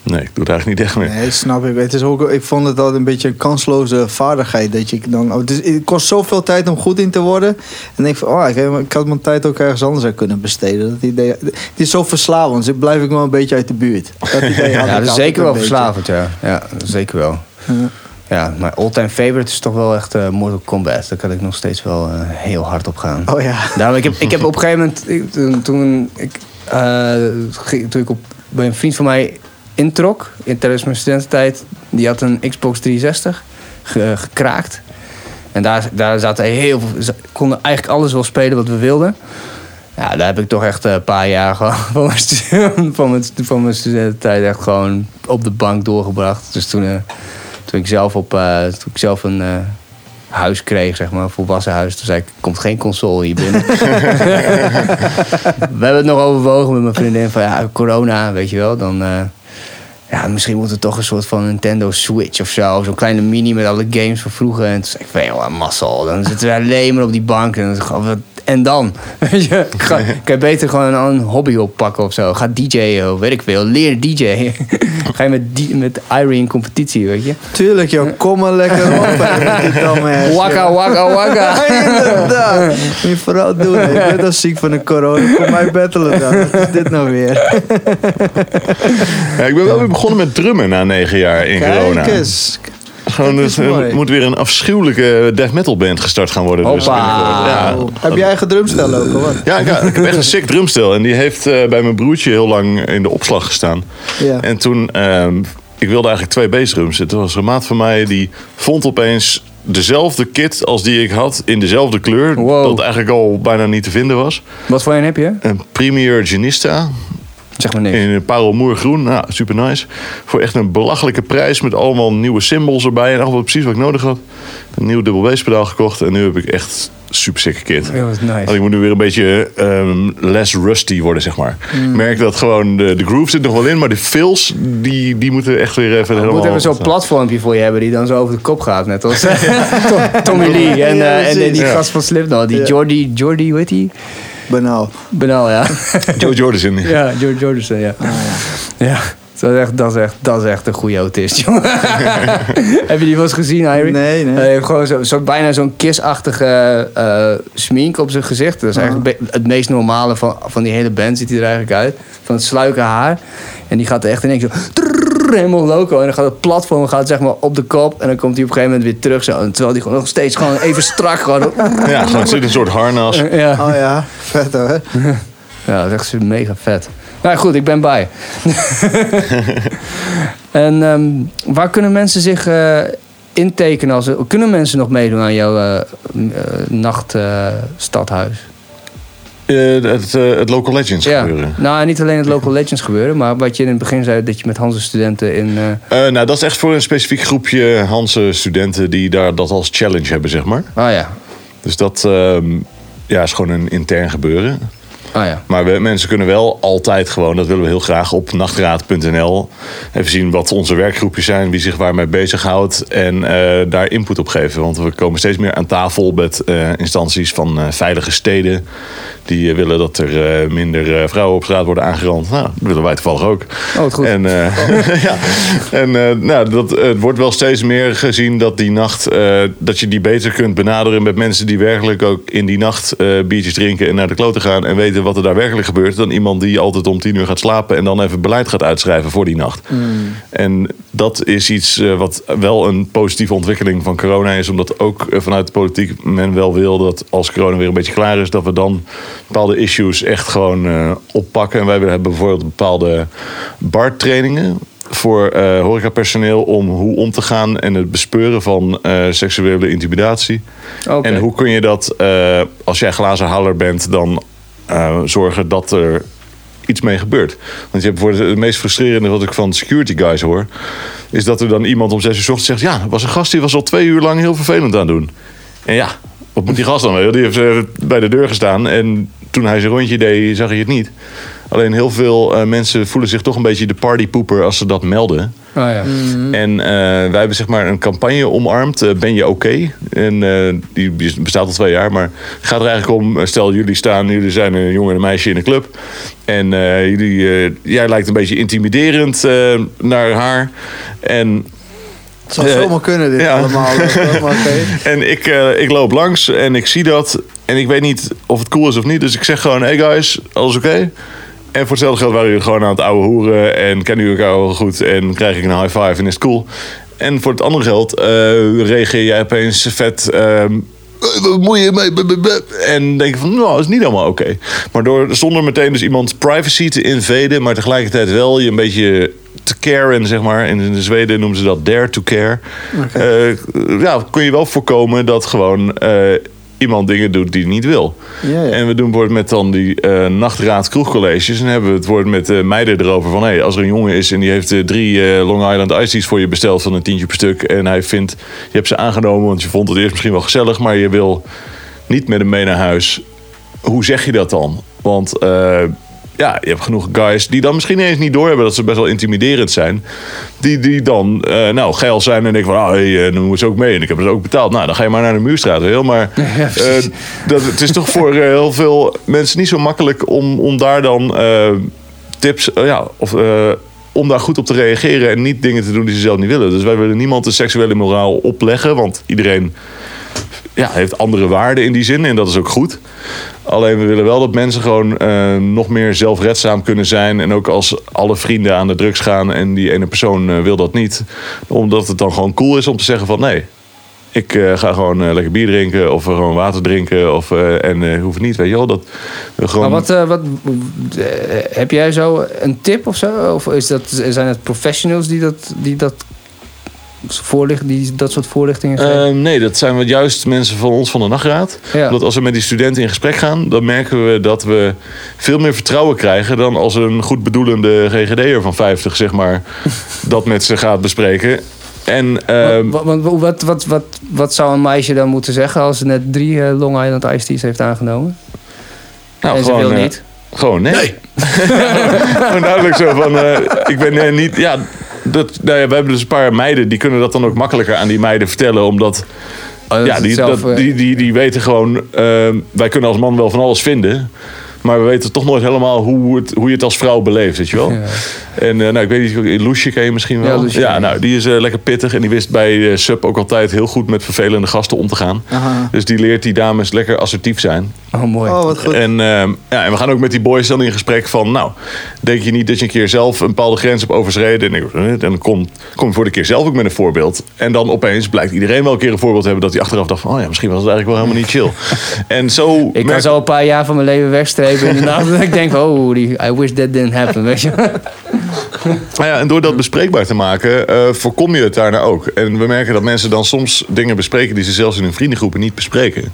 nee, ik doe het eigenlijk niet echt meer. Nee, snap ik. Het is ook, ik vond het altijd een beetje een kansloze vaardigheid. Dat je dan, oh, het, is, het kost zoveel tijd om goed in te worden. En ik van, oh, ik, had mijn tijd ook ergens anders aan kunnen besteden. Dat idee, het is zo verslavend, dus blijf ik wel een beetje uit de buurt. Dat idee Ja, dat is zeker wel verslavend, ja. Ja, zeker wel. Ja. Ja, mijn all-time favorite is toch wel echt eh, Mortal Kombat. Daar kan ik nog steeds wel eh, heel hard op gaan. Oh ja. Daarom, ik, heb, ik heb op een gegeven moment, ik- toen, toen ik, eh, ging- toen ik op, bij een vriend van mij introk, in, tijdens mijn studententijd, die had een Xbox 360 ge- gekraakt. En daar, daar zaten heel veel, konden eigenlijk alles wel spelen wat we wilden. Ja, daar heb ik toch echt een paar jaar gewoon van mijn, van mijn, van mijn studententijd echt gewoon op de bank doorgebracht. Dus toen, eh, toen ik zelf op, eh, toen ik zelf een eh, huis kreeg, zeg maar, een volwassen huis, toen zei ik, komt geen console hier binnen. We hebben het nog overwogen met mijn vriendin van ja, corona, weet je wel, dan. Ja, misschien moet het toch een soort van Nintendo Switch of zo. Zo'n kleine mini met alle games van vroeger. En toen zei ik van, joh, mazzel. Dan zitten we alleen maar op die bank. En, dan, wat- en dan? Weet je, ga, kan je beter gewoon een, hobby oppakken of zo. Ga DJ'en of weet ik veel. Leer DJ. Ga je met, met Irie in competitie, weet je. Tuurlijk, joh. Kom maar lekker op. Wakka, wakka, wakka. Inderdaad. Moet je vooral doen. hè. Ik ben dan ziek van de corona. Kom mij battelen dan. Wat is dit nou weer? Ja, ik ben wel weer begonnen met drummen na negen jaar in corona. Kijk eens. Gewoon, is dus, er mooi. moet weer een afschuwelijke death metal band gestart gaan worden. Dus binnenkort. ja. Heb je eigen drumstel ook, wat? Ja, ik, ik heb echt een sick drumstel. En die heeft eh, bij mijn broertje heel lang in de opslag gestaan. Ja. En toen, ehm, ik wilde eigenlijk twee bassdrums. Toen was een maat van mij die vond opeens dezelfde kit als die ik had in dezelfde kleur. Wow. Dat eigenlijk al bijna niet te vinden was. Wat voor een heb je? Een Premier Genista Zeg maar niks. in een parelmoergroen. Nou, super nice. Voor echt een belachelijke prijs met allemaal nieuwe symbols erbij. En allemaal precies wat ik nodig had. Een nieuw dubbel basspedaal gekocht. En nu heb ik echt super sick kit. Nice. Ik moet nu weer een beetje ehm, less rusty worden, zeg maar. Ik merk dat gewoon de, de groove zit nog wel in, maar de fills, die, die moeten echt weer even helemaal... moet even zo'n platformpje voor je hebben die dan zo over de kop gaat. Net als Tom- Tommy Lee en, eh, en precies. die gast van Slipknot. Die Ja. Jordi, Jordi, hoe heet die? Banaal. Benal, ja. Joe Jordison. ja, George Jordison, ja. Ja, dat is, echt, dat, is echt, dat is echt een goede autist, jongen. Heb je die wel eens gezien, Irie? Nee, nee. Hij heeft gewoon zo, zo, bijna zo'n kissachtige eh smink op zijn gezicht. Dat is eigenlijk be- het meest normale van, van die hele band, ziet hij er eigenlijk uit. Van het sluike haar. En die gaat er echt in één keer zo... brrr, helemaal loco. En dan gaat het platform gaat, zeg maar, op de kop. En dan komt hij op een gegeven moment weer terug. Zo, en terwijl hij gewoon nog steeds gewoon even strak gewoon... Ja, gewoon zit een soort harnas. Ja, Oh ja, vet hoor. ja, dat is echt mega vet. Nou goed, ik ben bij. en ehm, waar kunnen mensen zich eh, intekenen? Als, kunnen mensen nog meedoen aan jouw eh, nachtstadhuis? Eh, het, eh, het Local Legends ja. gebeuren. Nou, niet alleen het Local Legends gebeuren, maar wat je in het begin zei, dat je met Hanse studenten in. eh, nou, dat is echt voor een specifiek groepje Hanse studenten die daar dat als challenge hebben, zeg maar. Ah ja. Dus dat ehm, ja, is gewoon een intern gebeuren. Ah ja. Maar we, mensen kunnen wel altijd gewoon, dat willen we heel graag, op nachtraad.nl even zien wat onze werkgroepjes zijn, wie zich waarmee bezighoudt en eh, daar input op geven. Want we komen steeds meer aan tafel met eh, instanties van eh, veilige steden die willen dat er eh, minder vrouwen op straat worden aangerand. Nou, dat willen wij toevallig ook. Oh, goed. En, eh, ja. en eh, nou, dat, het wordt wel steeds meer gezien dat die nacht, eh, dat je die beter kunt benaderen met mensen die werkelijk ook in die nacht eh, biertjes drinken en naar de kloten gaan en weten wat er daar werkelijk gebeurt, dan iemand die altijd om tien uur gaat slapen en dan even beleid gaat uitschrijven voor die nacht. En dat is iets eh, wat wel een positieve ontwikkeling van corona is, omdat ook eh, vanuit de politiek men wel wil dat als corona weer een beetje klaar is, dat we dan bepaalde issues echt gewoon eh, oppakken. En wij hebben bijvoorbeeld bepaalde bartrainingen voor eh horecapersoneel om hoe om te gaan en het bespeuren van seksuele intimidatie. En hoe kun je dat, als jij glazenhaler bent, dan eh, zorgen dat er iets mee gebeurt. Want je hebt bijvoorbeeld het meest frustrerende wat ik van security guys hoor, is dat er dan iemand om zes uur 's zegt: Ja, was een gast die was al twee uur lang heel vervelend aan het doen. En ja, wat moet die gast dan? Die heeft eh, bij de deur gestaan en toen hij zijn rondje deed, zag hij het niet. Alleen heel veel eh, mensen voelen zich toch een beetje de partypoeper als ze dat melden. Ah ja. En eh, wij hebben zeg maar een campagne omarmd, eh, Ben je oké? En eh, die bestaat al twee jaar, maar het gaat er eigenlijk om, stel jullie staan, jullie zijn een jongen en een meisje in een club. En eh, jullie, eh, jij lijkt een beetje intimiderend eh, naar haar. En Het zou zomaar kunnen dit ja. allemaal. En ik, eh, ik loop langs en ik zie dat. En ik weet niet of het cool is of niet. Dus ik zeg gewoon, hey guys, alles oké? En voor hetzelfde geld waren jullie gewoon aan het ouwe hoeren. En kennen jullie elkaar wel goed. En krijg ik een high five en is het cool. En voor het andere geld eh, reageer jij opeens vet... ehm, "Eh, wat moet je mee? Buh, buh, buh." En denk je van, nou, dat is niet helemaal oké. Maar door, zonder meteen dus iemands privacy te invaden... maar tegelijkertijd wel je een beetje te caren, zeg maar. In Zweden noemen ze dat dare to care. Eh, ja, kun je wel voorkomen dat gewoon iemand dingen doet die hij niet wil. Ja, ja. En we doen bijvoorbeeld met dan die eh, nachtraad kroegcolleges. En hebben we het woord met eh, meiden erover van... Hey, als er een jongen is en die heeft eh, drie Long Island Ice Teas voor je besteld... van een tientje per stuk. En hij vindt, je hebt ze aangenomen want je vond het eerst misschien wel gezellig... maar je wil niet met hem mee naar huis. Hoe zeg je dat dan? Want ja, je hebt genoeg guys die dan misschien eens niet doorhebben... dat ze best wel intimiderend zijn. Die, die dan eh, nou geil zijn en denken van... ah, hey, eh, dan ze ook mee en ik heb het ook betaald. Nou, dan ga je maar naar de muurstraat, heel. Maar eh, dat, het is toch voor heel veel mensen niet zo makkelijk... om, om daar dan tips... ja, of... om daar goed op te reageren en niet dingen te doen die ze zelf niet willen. Dus wij willen niemand de seksuele moraal opleggen. Want iedereen ja, heeft andere waarden in die zin. En dat is ook goed. Alleen we willen wel dat mensen gewoon eh, nog meer zelfredzaam kunnen zijn. En ook als alle vrienden aan de drugs gaan en die ene persoon eh, wil dat niet. Omdat het dan gewoon cool is om te zeggen van nee. Ik eh, ga gewoon lekker bier drinken of gewoon water drinken. Of, en hoeft niet, weet je wel. Dat, gewoon... Maar wat, wat heb jij zo een tip of zo? Of is dat, zijn het professionals die dat, die dat voorlichten, die dat soort voorlichtingen geven? Eh, nee, dat zijn we juist mensen van ons van de nachtraad. Ja. Omdat als we met die studenten in gesprek gaan, dan merken we dat we veel meer vertrouwen krijgen dan als een goed bedoelende GGD'er van 50, zeg maar, dat met ze gaat bespreken. En ehm, wat, wat, wat, wat, wat, wat zou een meisje dan moeten zeggen als ze net drie eh, Long Island Iced Teas heeft aangenomen? nou, en ze wil eh, niet. Gewoon nee. gewoon duidelijk zo van, eh, ik ben eh, niet, ja, dat, nou ja, we hebben dus een paar meiden die kunnen dat dan ook makkelijker aan die meiden vertellen, omdat Oh, ja, die, zelf, dat, eh, die, die, die weten gewoon, ehm, wij kunnen als man wel van alles vinden. Maar we weten toch nooit helemaal hoe, het, hoe je het als vrouw beleeft, weet je wel. En eh, nou, ik weet niet, Loesje ken je misschien wel. Ja, Loesje nou, die is eh, lekker pittig. En die wist bij eh, Sub ook altijd heel goed met vervelende gasten om te gaan. Aha. Dus die leert die dames lekker assertief zijn. Oh, mooi. Oh, wat goed. En, ehm, ja, en we gaan ook met die boys dan in gesprek van... Nou, denk je niet dat je een keer zelf een bepaalde grens hebt overschreden? En, ik, eh, dan kom, kom je voor de keer zelf ook met een voorbeeld. En dan opeens blijkt iedereen wel een keer een voorbeeld te hebben... dat hij achteraf dacht van... Oh ja, misschien was het eigenlijk wel helemaal niet chill. en zo... Ik kan merk- zo een paar jaar van mijn leven wegstrepen in de nacht. dat ik denk, oh, die, I wish that didn't happen, weet je. Nou ja, en door dat bespreekbaar te maken, eh, voorkom je het daarna ook. En we merken dat mensen dan soms dingen bespreken die ze zelfs in hun vriendengroepen niet bespreken.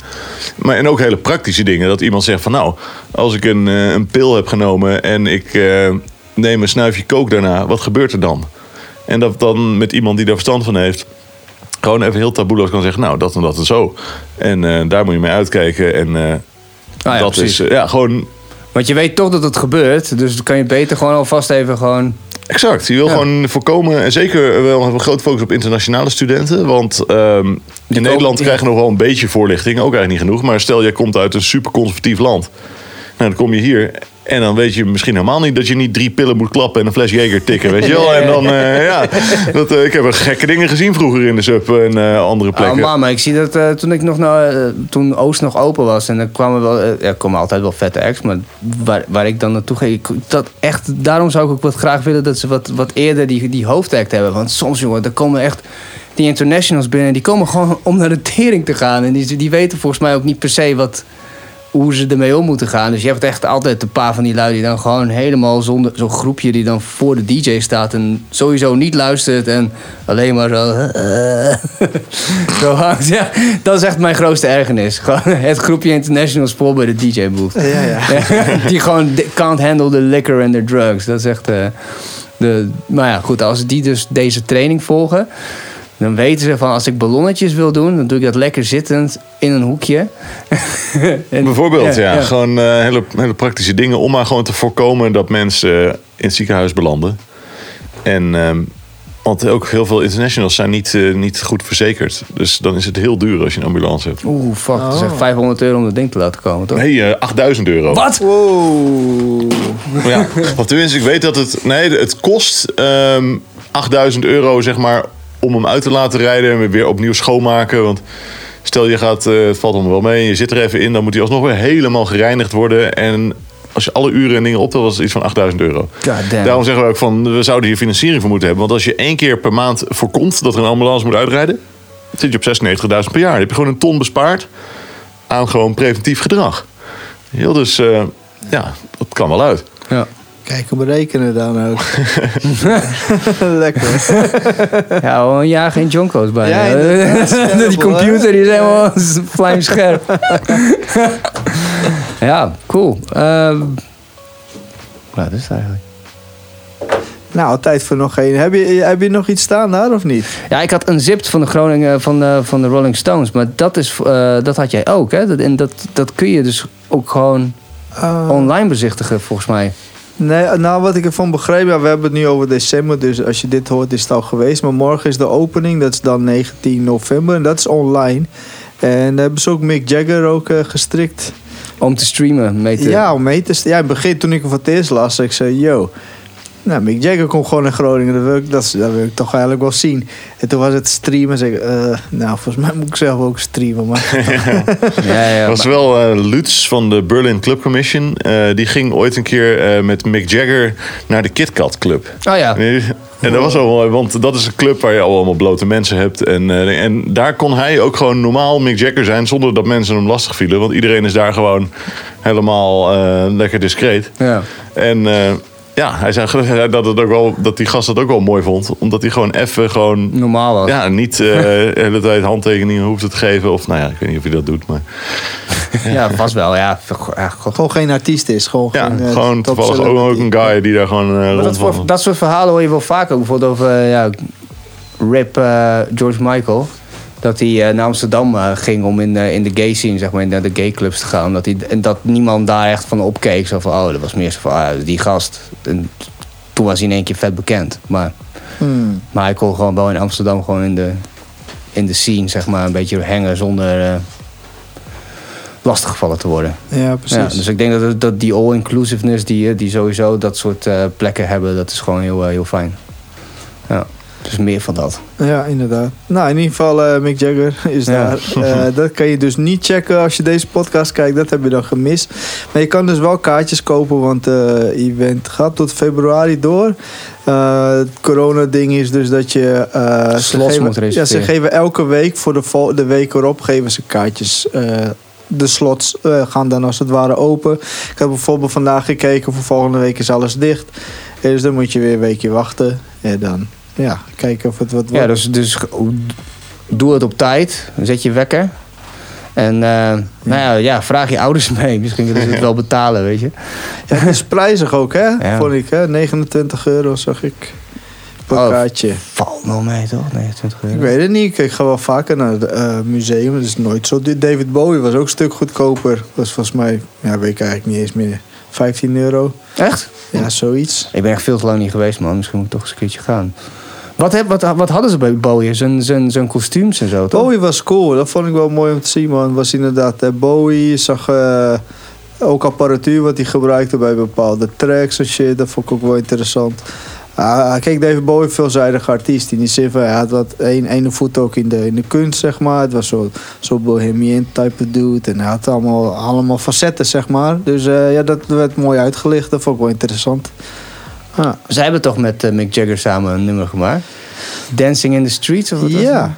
Maar en ook hele praktische dingen. Dat iemand zegt van nou, als ik een, eh, een pil heb genomen en ik eh, neem een snuifje kook daarna, wat gebeurt er dan? En dat dan met iemand die daar verstand van heeft, gewoon even heel taboeloos kan zeggen, nou dat en dat en zo. En eh, daar moet je mee uitkijken. En eh, Ah, ja, dat precies. is eh, ja, gewoon Want je weet toch dat het gebeurt. Dus dan kan je beter gewoon alvast even gewoon... Exact. Je wil Ja. gewoon voorkomen, en zeker wel hebben we groot focus op internationale studenten. Want ehm, in Nederland krijgen we nog wel een beetje voorlichting, ook eigenlijk niet genoeg. Maar stel, jij komt uit een super conservatief land. Nou, dan kom je hier en dan weet je misschien helemaal niet dat je niet drie pillen moet klappen en een fles Jager tikken, weet je wel. En dan, eh, ja, dat, eh, ik heb er gekke dingen gezien vroeger in de sub en eh, andere plekken. Oh man, maar ik zie dat toen ik nog nou, eh, toen Oost nog open was en dan kwamen wel, er komen altijd wel vette acts, maar waar, waar ik dan naartoe ging, dat echt, daarom zou ik ook wat graag willen dat ze wat, wat eerder die, die hoofdact hebben, want soms jongen, er komen echt die internationals binnen, die komen gewoon om naar de tering te gaan en die, die weten volgens mij ook niet per se wat hoe ze ermee om moeten gaan. Dus je hebt echt altijd een paar van die lui die dan gewoon helemaal zonder zo'n groepje die dan voor de DJ staat en sowieso niet luistert en alleen maar zo. zo hangt. Ja, dat is echt mijn grootste ergernis. Gewoon het groepje internationals voor bij de DJ booth. Ja, ja. die gewoon can't handle the liquor and the drugs. Dat is echt. eh, de, maar ja, goed, als die dus deze training volgen. Dan weten ze van als ik ballonnetjes wil doen, dan doe ik dat lekker zittend in een hoekje. En- Bijvoorbeeld, ja. Gewoon eh, hele, hele praktische dingen om maar gewoon te voorkomen dat mensen eh, in het ziekenhuis belanden. En, ehm, want ook heel veel internationals zijn niet, eh, niet goed verzekerd. Dus dan is het heel duur als je een ambulance hebt. Oeh, fuck. Dat is Oh. echt 500 euro om dat ding te laten komen, toch? Nee, eh, 8000 euro. Wat? Wow. Ja, of tenminste, ik weet dat het... Nee, het kost ehm 8000 euro, zeg maar, om hem uit te laten rijden... en weer opnieuw schoonmaken. Want stel, je gaat, eh, het valt allemaal wel mee... je zit er even in, dan moet hij alsnog weer helemaal gereinigd worden. En als je alle uren en dingen optelt, was het iets van 8000 euro. Daarom zeggen we ook van, we zouden hier financiering voor moeten hebben. Want als je één keer per maand voorkomt dat er een ambulance moet uitrijden... zit je op 96.000 per jaar. Dan heb je gewoon een ton bespaard aan gewoon preventief gedrag. Heel dus, eh, ja, dat kan wel uit. Ja. Kijk, hem berekenen dan ook. Lekker. Ja, al een jaar geen jonko's bij. Ja. Scherp, die computer die is helemaal vlijmscherp. ja, cool. Ehm nou, dat is het eigenlijk. Nou, tijd voor nog één. Heb je, heb je nog iets staan daar of niet? Ja, ik had een zipt van de Groningen van de, van de Rolling Stones, maar dat, is, eh, dat had jij ook, hè? Dat, en dat, dat kun je dus ook gewoon Uh, online bezichtigen, volgens mij. Nee, nou wat ik ervan begreep, ja, we hebben het nu over december, dus als je dit hoort is het al geweest. Maar morgen is de opening, dat is dan 19 november en dat is online. En daar hebben ze ook Mick Jagger ook eh, gestrikt. Om te streamen, mee te... Ja, om mee te Ja, in het begin toen ik hem voor het eerst las, ik zei, yo. Nou, Mick Jagger komt gewoon naar Groningen, dat wil, ik, dat, is- dat wil ik toch eigenlijk wel zien. En toen was het streamen, zeg ik, eh, nou, volgens mij moet ik zelf ook streamen. Maar ja, ja, was maar- wel eh, Lutz van de Berlin Club Commission. eh, die ging ooit een keer eh, met Mick Jagger naar de KitKat Club. Oh ja. En dat was wel mooi, want dat is een club waar je allemaal blote mensen hebt. En, eh, en daar kon hij ook gewoon normaal Mick Jagger zijn zonder dat mensen hem lastig vielen. Want iedereen is daar gewoon helemaal eh, lekker discreet. ja. En eh, ja, hij zei dat, het ook wel, dat die gast dat ook wel mooi vond. Omdat hij gewoon even gewoon... Normaal was. Ja, niet eh, de hele tijd handtekeningen hoeft te geven. Of nou ja, ik weet niet of hij dat doet. Maar Ja, vast wel. Ja, gewoon geen artiest is. Gewoon, ja, geen, eh, gewoon toevallig ook, ook een guy die daar gewoon eh Maar dat, voor- dat soort verhalen hoor je wel vaak ook. Bijvoorbeeld over eh, ja, Rip eh, George Michael. Dat hij eh, naar Amsterdam eh, ging om in, eh, in de gay scene, zeg maar, in de, de gay clubs te gaan. Dat, hij, en dat niemand daar echt van opkeek. Zo van, oh, dat was meer zo van, ah, die gast. En toen was hij in één keer vet bekend. Maar, Hmm. maar hij kon gewoon wel in Amsterdam gewoon in de, in de scene, zeg maar, een beetje hangen zonder, eh, lastiggevallen te worden. Ja, precies. Ja, dus ik denk dat, dat die all-inclusiveness die, die sowieso dat soort plekken hebben, dat is gewoon heel, heel fijn. Ja, dus meer van dat. Ja, inderdaad. Nou, in ieder geval, eh, Mick Jagger is Ja. daar. Eh, dat kan je dus niet checken als je deze podcast kijkt. Dat heb je dan gemist. Maar je kan dus wel kaartjes kopen, want het event gaat tot februari door. Eh, het corona-ding is dus dat je... Slots geven- moet Ja, reserveren. ze geven elke week voor de, de week erop geven ze kaartjes. De slots gaan dan als het ware open. Ik heb bijvoorbeeld vandaag gekeken, voor volgende week is alles dicht. Dus dan moet je weer een weekje wachten. En dan ja, kijken of het wat wordt. Ja, dus, dus doe het op tijd. Zet je wekker. En eh, nou ja, ja, vraag je ouders mee. Misschien willen ze het wel betalen, weet je. Ja, het is prijzig ook, hè? Ja. Vond ik, hè? 29 euro zag ik per Oh. kaartje. Valt wel mee, toch? 29 euro. Ik weet het niet. Ik ga wel vaker naar het eh, museum. Het is nooit zo. duur. David Bowie was ook een stuk goedkoper. Was volgens mij, ja, weet ik eigenlijk niet eens meer. 15 euro. Echt? Ja, zoiets. Ik ben echt veel te lang niet geweest, man. Misschien moet ik toch eens een keertje gaan. Wat, heb, wat, wat hadden ze bij Bowie? Zijn, zijn, zijn kostuums en zo, toch? Bowie was cool. Dat vond ik wel mooi om te zien, man. Was inderdaad Bowie. Zag eh, ook apparatuur wat hij gebruikte bij bepaalde tracks en shit. Dat vond ik ook wel interessant. Ah, kijk, David Bowie, een veelzijdige artiest. In die zin van, hij had wat een, ene voet ook in de, in de kunst, zeg maar. Het was zo'n zo bohemian type dude. En hij had allemaal, allemaal facetten, zeg maar. Dus eh, ja, dat werd mooi uitgelicht. Dat vond ik wel interessant. Ah, Zij hebben toch met eh, Mick Jagger samen een nummer gemaakt? Dancing in the Streets? Of wat was ja.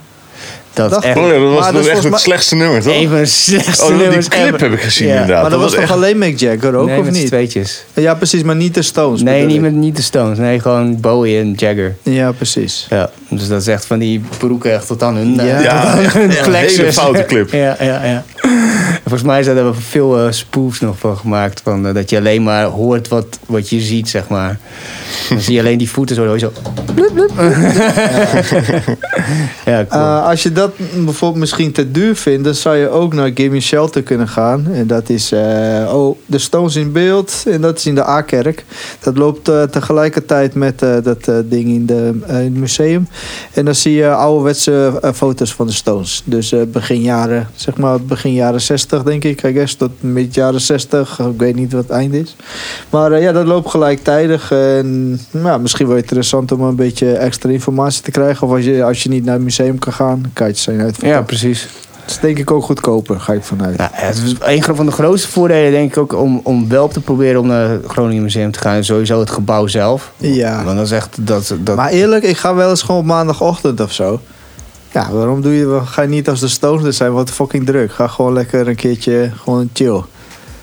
Dat is echt Oh ja, dat was dat echt het slechtste nummer, toch? een van de slechtste Oh, die clip ever. heb ik gezien Ja. inderdaad. maar dat, was echt... toch alleen Mick Jagger ook, nee, of niet? tweetjes. Ja, precies, maar niet de Stones. Nee, niet, met, niet de Stones. Nee, gewoon Bowie en Jagger. Ja, precies. Ja, dus dat is echt van die broeken echt tot aan hun, Ja. eh, Ja, aan echt hun een hele foute clip. ja, ja, ja. En Volgens mij zijn er veel eh, spoofs nog van gemaakt. Van, eh, dat je alleen maar hoort wat, wat je ziet, zeg maar. Dan zie je alleen die voeten zo. hoor je zo bloep, bloep. ja, cool. Eh, als je dat bijvoorbeeld misschien te duur vindt, dan zou je ook naar Gimme Shelter kunnen gaan. En dat is eh, oh, de Stones in beeld. En dat is in de A-kerk. Dat loopt eh, tegelijkertijd met eh, dat eh, ding in, de, eh, in het museum. En dan zie je ouderwetse foto's van de Stones. Dus eh, begin jaren, zeg maar begin jaren 60 denk ik. I guess, tot mid jaren 60. Ik weet niet wat het eind is. Maar eh, ja, dat loopt gelijktijdig. En nou, misschien wel interessant om een beetje extra informatie te krijgen. Of als je, als je niet naar het museum kan gaan, kaartjes zijn uitverkocht. ja, precies. Dat is denk ik ook goedkoper, ga ik vanuit. Nou, het is een van de grootste voordelen, denk ik ook, om, om wel te proberen om naar het Groningen Museum te gaan. Sowieso het gebouw zelf. Ja. Want dat is echt. Dat, dat, Maar eerlijk, ik ga wel eens gewoon op maandagochtend of zo. Ja, waarom doe je, ga je niet als de Stones er zijn? Wat fucking druk. Ga gewoon lekker een keertje gewoon chill.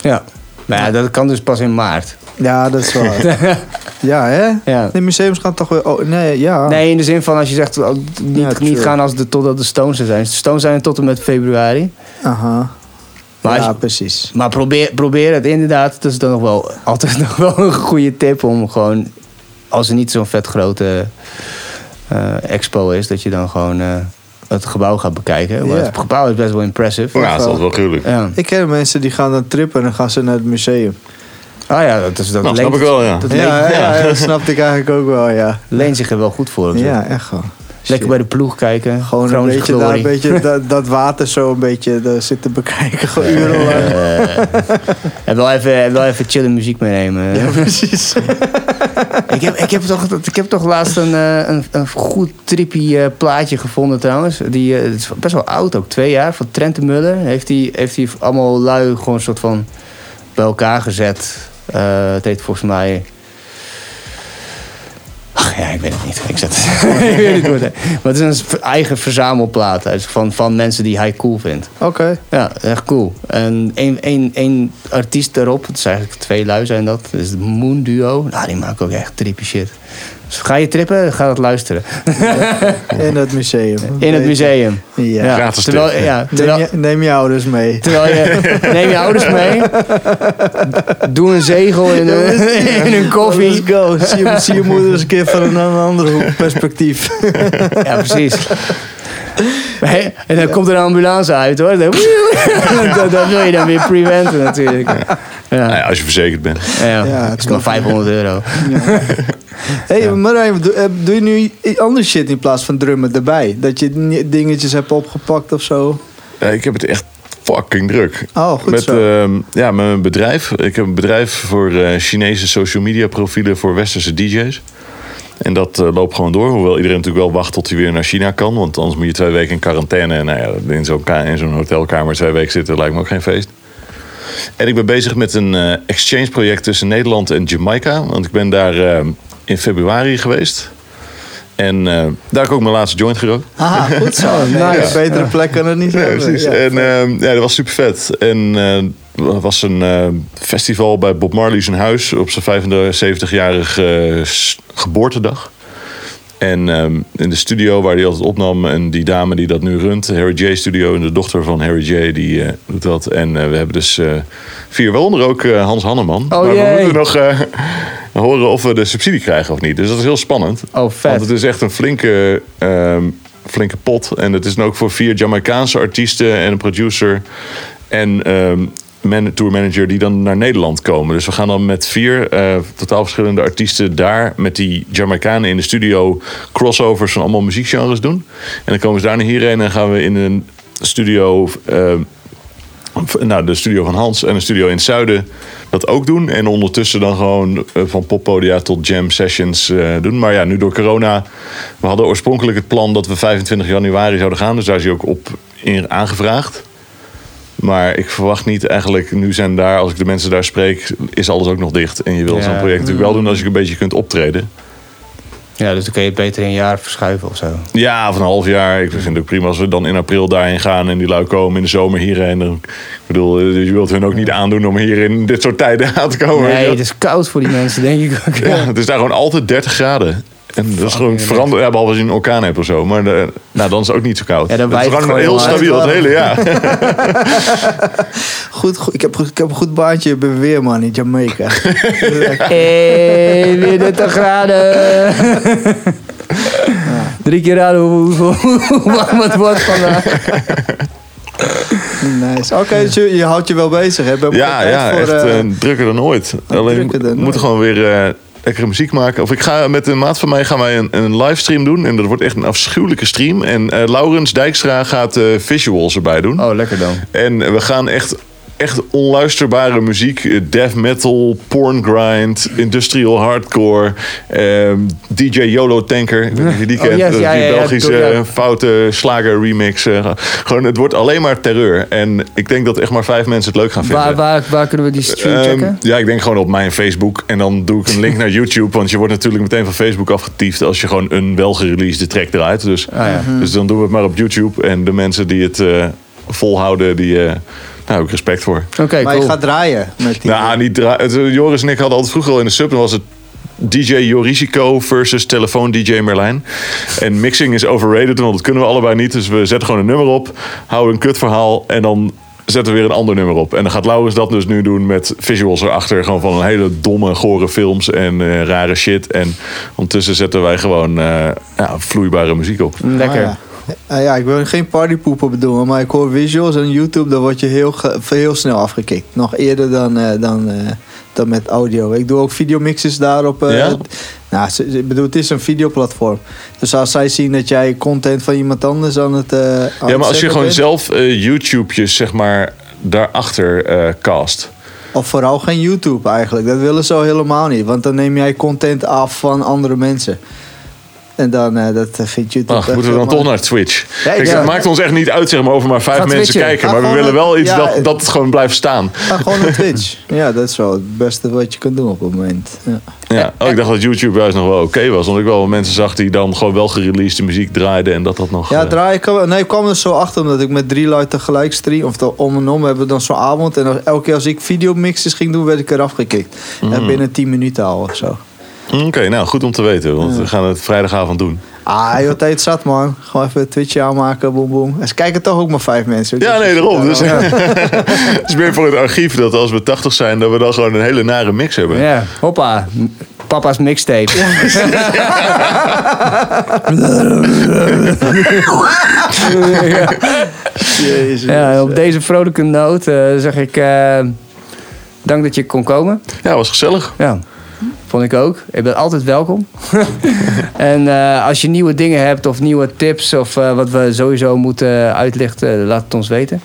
ja. Maar ja, dat kan dus pas in maart. Ja, dat is waar. ja, hè? Ja. De museums gaan toch weer... Oh, nee, ja. Nee, in de zin van als je zegt oh, niet, Ja, niet true. gaan als de, totdat de Stones er zijn. De Stones zijn er tot en met februari. Aha. Maar, ja, je- precies. maar probeer, probeer het inderdaad. Dat is dan nog wel altijd nog wel een goede tip om gewoon. Als er niet zo'n vet grote eh, expo is, dat je dan gewoon eh, het gebouw gaat bekijken. Want Ja. Het gebouw is best wel impressive. Ja, dat is wel gruwelijk. Ja. Ik ken mensen die gaan dan trippen en dan gaan ze naar het museum. Ah ja, dat, is, dat Nou, leent, snap ik wel, ja. dat Ja, leent, ja, ja, dat snapte ik eigenlijk ook wel, ja. leent zich er wel goed voor. of zo. Ja, echt gewoon. Lekker bij de ploeg kijken. Gewoon een beetje, daar, een beetje dat, dat water zo een beetje daar zitten bekijken. Gewoon urenlang. Eh, en wel even, en wel even chille muziek meenemen. Ja, precies. ik, heb, ik, heb toch, ik heb toch laatst een, eh, een, een goed trippy eh, plaatje gevonden trouwens. Die, eh, het is best wel oud ook, twee jaar, van Trent de Muller. Heeft hij heeft allemaal lui gewoon een soort van bij elkaar gezet. Eh, het heet volgens mij... Ja, ik weet het niet. Ik zet het. ik weet niet hoe het heet. Maar het is een eigen verzamelplaat dus van, van mensen die hij cool vindt. Oké. Ja, echt cool. En één, één, één artiest daarop, het is eigenlijk twee lui zijn dat. Dat is de Moon Duo. Nou, die maken ook echt trippy shit. Dus ga je trippen, ga dat luisteren. In het museum. In het museum. Ja. Gratis terwijl, tip. ja, Neem, terwijl, je, neem je ouders mee. terwijl je, neem je ouders mee. Doe een zegel in, een- in een koffie. Let's go. Zie je, zie je moeder eens een keer van een andere hoek perspectief. Ja, precies. Hey, En dan komt er een ambulance uit hoor. Dat wil je dan weer preventen natuurlijk. Ja, Nou ja, als je verzekerd bent. ja, Ja, het is maar 500 euro. Hé, hey, Marijn, doe, eh, doe je nu andere shit in plaats van drummen erbij? Dat je dingetjes hebt opgepakt of zo? Eh, ik heb het echt fucking druk. Oh, goed met, zo. ehm, ja, met mijn bedrijf. Ik heb een bedrijf voor eh, Chinese social media profielen voor westerse DJ's. En dat eh, loopt gewoon door. Hoewel iedereen natuurlijk wel wacht tot hij weer naar China kan. Want anders moet je twee weken in quarantaine. En nou ja, in zo'n ka- in zo'n hotelkamer twee weken zitten lijkt me ook geen feest. En ik ben bezig met een eh, exchange project tussen Nederland en Jamaica. Want ik ben daar eh, in februari geweest. En eh, daar heb ik ook mijn laatste joint gerookt. Haha, goed zo. Ja. een betere plek kan het niet Ja, zijn. precies. Ja. en ehm, ja, dat was super vet. En eh, er was een eh, festival bij Bob Marley zijn huis op zijn 75-jarig eh, s- geboortedag. En ehm, in de studio waar hij altijd opnam, en die dame die dat nu runt, Harry J Studio, en de dochter van Harry J, die eh, doet dat. En eh, we hebben dus eh, vier, waaronder ook Hans Hanneman. Oh, maar we moeten nog horen of we de subsidie krijgen of niet. Dus dat is heel spannend. Oh, vet. Want het is echt een flinke, ehm, flinke pot. En het is dan ook voor vier Jamaicaanse artiesten en een producer en ehm man, tourmanager die dan naar Nederland komen. Dus we gaan dan met vier eh, totaal verschillende artiesten daar met die Jamaicanen in de studio crossovers van allemaal muziekgenres doen. En dan komen ze daar naar hierheen en gaan we in een studio. ehm, nou, de studio van Hans en een studio in het zuiden dat ook doen. En ondertussen dan gewoon eh, van poppodia tot jam sessions eh, doen. Maar ja, nu door corona. We hadden oorspronkelijk het plan dat we 25 januari zouden gaan. Dus daar is hij ook op in aangevraagd. Maar ik verwacht niet eigenlijk, nu zijn daar, als ik de mensen daar spreek, is alles ook nog dicht. En je wil Ja. zo'n project natuurlijk wel doen als je een beetje kunt optreden. Ja, dus dan kun je het beter in een jaar verschuiven of zo. Ja, of een half jaar. Ik vind het ook prima als we dan in april daarheen gaan en die lui komen in de zomer hierheen. Dan- Ik bedoel, eh, je wilt hun ook niet aandoen om hier in dit soort tijden aan te komen. Nee, het is koud voor die mensen, denk ik ook. Ja, het is daar gewoon altijd 30 graden. En dat is gewoon veranderd, ja, behalve als je een orkaan hebt of zo. Maar nou, dan is het ook niet zo koud. Ja, dan het is gewoon heel stabiel, het hele jaar. Goed, goed, ik, heb, ik heb een goed baantje bij Weerman in Jamaica. Hey, weer 30 graden. Drie keer raden hoe, hoe, hoe warm het wordt vandaag. nice. Oké, dus je, je houdt je wel bezig. Hè? Ben Ja, tijd ja voor, echt eh, eh, drukker dan ooit. Alleen drukker dan we moeten ooit. gewoon weer eh, lekkere muziek maken. Of ik ga met een maat van mij gaan wij een, een livestream doen. En dat wordt echt een afschuwelijke stream. En eh, Laurens Dijkstra gaat eh, visuals erbij doen. Oh, lekker dan. En we gaan echt, echt onluisterbare muziek. eh, Death metal, porn grind, industrial hardcore. ehm, DJ YOLO Tanker. Die Oh, kent. yes, die ja, Belgische ja. foute slager remix. eh, gewoon, het wordt alleen maar terreur. En ik denk dat echt maar vijf mensen het leuk gaan vinden. Waar, waar, waar kunnen we die stream Ehm, checken? ja, ik denk gewoon op mijn Facebook. En dan doe ik een link naar YouTube. Want je wordt natuurlijk meteen van Facebook afgetiefd als je gewoon een welgereleasede track draait. Dus, Ah, ja. dus dan doen we het maar op YouTube. En de mensen die het eh, volhouden, die nou, heb ik respect voor. Oké, maar cool. je gaat draaien met die... Nou, niet eh, Joris en ik hadden altijd vroeger al in de sub. Dan was het DJ Jorisico versus telefoon DJ Merlijn. En mixing is overrated, want dat kunnen we allebei niet. Dus we zetten gewoon een nummer op, houden een kutverhaal en dan zetten we weer een ander nummer op. En dan gaat Laurens dat dus nu doen met visuals erachter. Gewoon van een hele domme, gore films en eh, rare shit. En ondertussen zetten wij gewoon eh, ja, vloeibare muziek op. Lekker. Ah, ja. Ah, ja, ik wil geen partypoepen bedoelen, maar ik hoor visuals en YouTube, dan word je heel, heel snel afgekikt. Nog eerder dan, eh, dan, eh, dan met audio. Ik doe ook videomixes daarop. eh, Ja? Nou, ik bedoel, het is een videoplatform. Dus als zij zien dat jij content van iemand anders aan het. aan Ja, maar als je gewoon bent, zelf YouTube'jes, zeg maar, daarachter cast. Of vooral geen YouTube eigenlijk. Dat willen ze al helemaal niet. Want dan neem jij content af van andere mensen. En dan, eh, dat vindt YouTube. Ach, moeten we dan toch naar Twitch? Ja, Kijk, ja. Het maakt ons echt niet uit zeg maar, of er maar vijf mensen twitchen. kijken. Ga Maar we willen wel iets ja, dat, dat het gewoon blijft staan. Ga gewoon naar Twitch. Ja, dat is wel het beste wat je kunt doen op het moment. Ja. Ja. Oh, ik dacht dat YouTube juist nog wel oké was. Want ik wel mensen zag die dan gewoon wel gereleased muziek draaiden. En dat dat nog... Ja, eh, draai ik nee, ik kwam er zo achter omdat ik met drie lui tegelijk stream. Of de- om en om hebben we dan zo'n avond. En elke keer als ik videomixes ging doen, werd ik eraf gekikt. En binnen 10 minuten al of zo. Oké, nou goed om te weten. Want we gaan het vrijdagavond doen. Ah, joh, tijd zat man. Gewoon even een Twitchje aanmaken, boem boem. En ze kijken toch ook maar vijf mensen. Ja, nee, daarom. Dus, Ja. het is meer voor het archief dat als we 80 zijn, dat we dan gewoon een hele nare mix hebben. Ja, hoppa. Papa's mixtape. Jezus. Ja, op deze vrolijke noot eh, zeg ik eh, dank dat je kon komen. Ja, was gezellig. Ja, vond ik ook. Je bent altijd welkom. en eh, als je nieuwe dingen hebt of nieuwe tips of eh, wat we sowieso moeten uitlichten, laat het ons weten.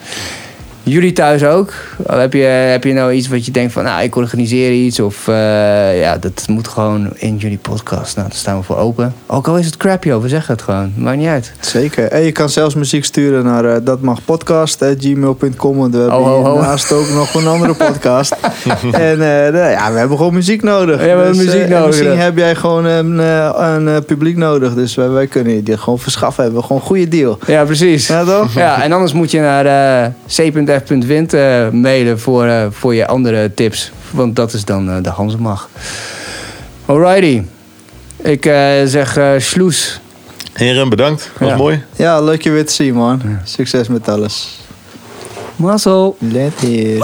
Jullie thuis ook? Heb je, heb je nou iets wat je denkt van, nou, ik organiseer iets? Of eh, ja, dat moet gewoon in jullie podcast. Nou, daar staan we voor open. Ook al is het crap, joh, we zeggen het gewoon. Maakt niet uit. Zeker. En je kan zelfs muziek sturen naar eh, datmagpodcast.gmail.com. Want we hebben Oh, hiernaast ook nog een andere podcast. en eh, nou ja, we hebben gewoon muziek nodig. We hebben Dus, muziek nodig, Misschien heb jij gewoon een, een publiek nodig. Dus wij, wij kunnen dit gewoon verschaffen. Hebben we gewoon een goede deal. Ja, precies. Ja, toch? Ja, en anders moet je naar c.f.wind eh, mailen voor, eh, voor je andere tips. Want dat is dan eh, de Hansemag. Alrighty. Ik eh, zeg eh sloes. Heren, bedankt. Was Ja. mooi. Ja, leuk je weer te zien, man. Succes met alles. Mazzel. Let hier.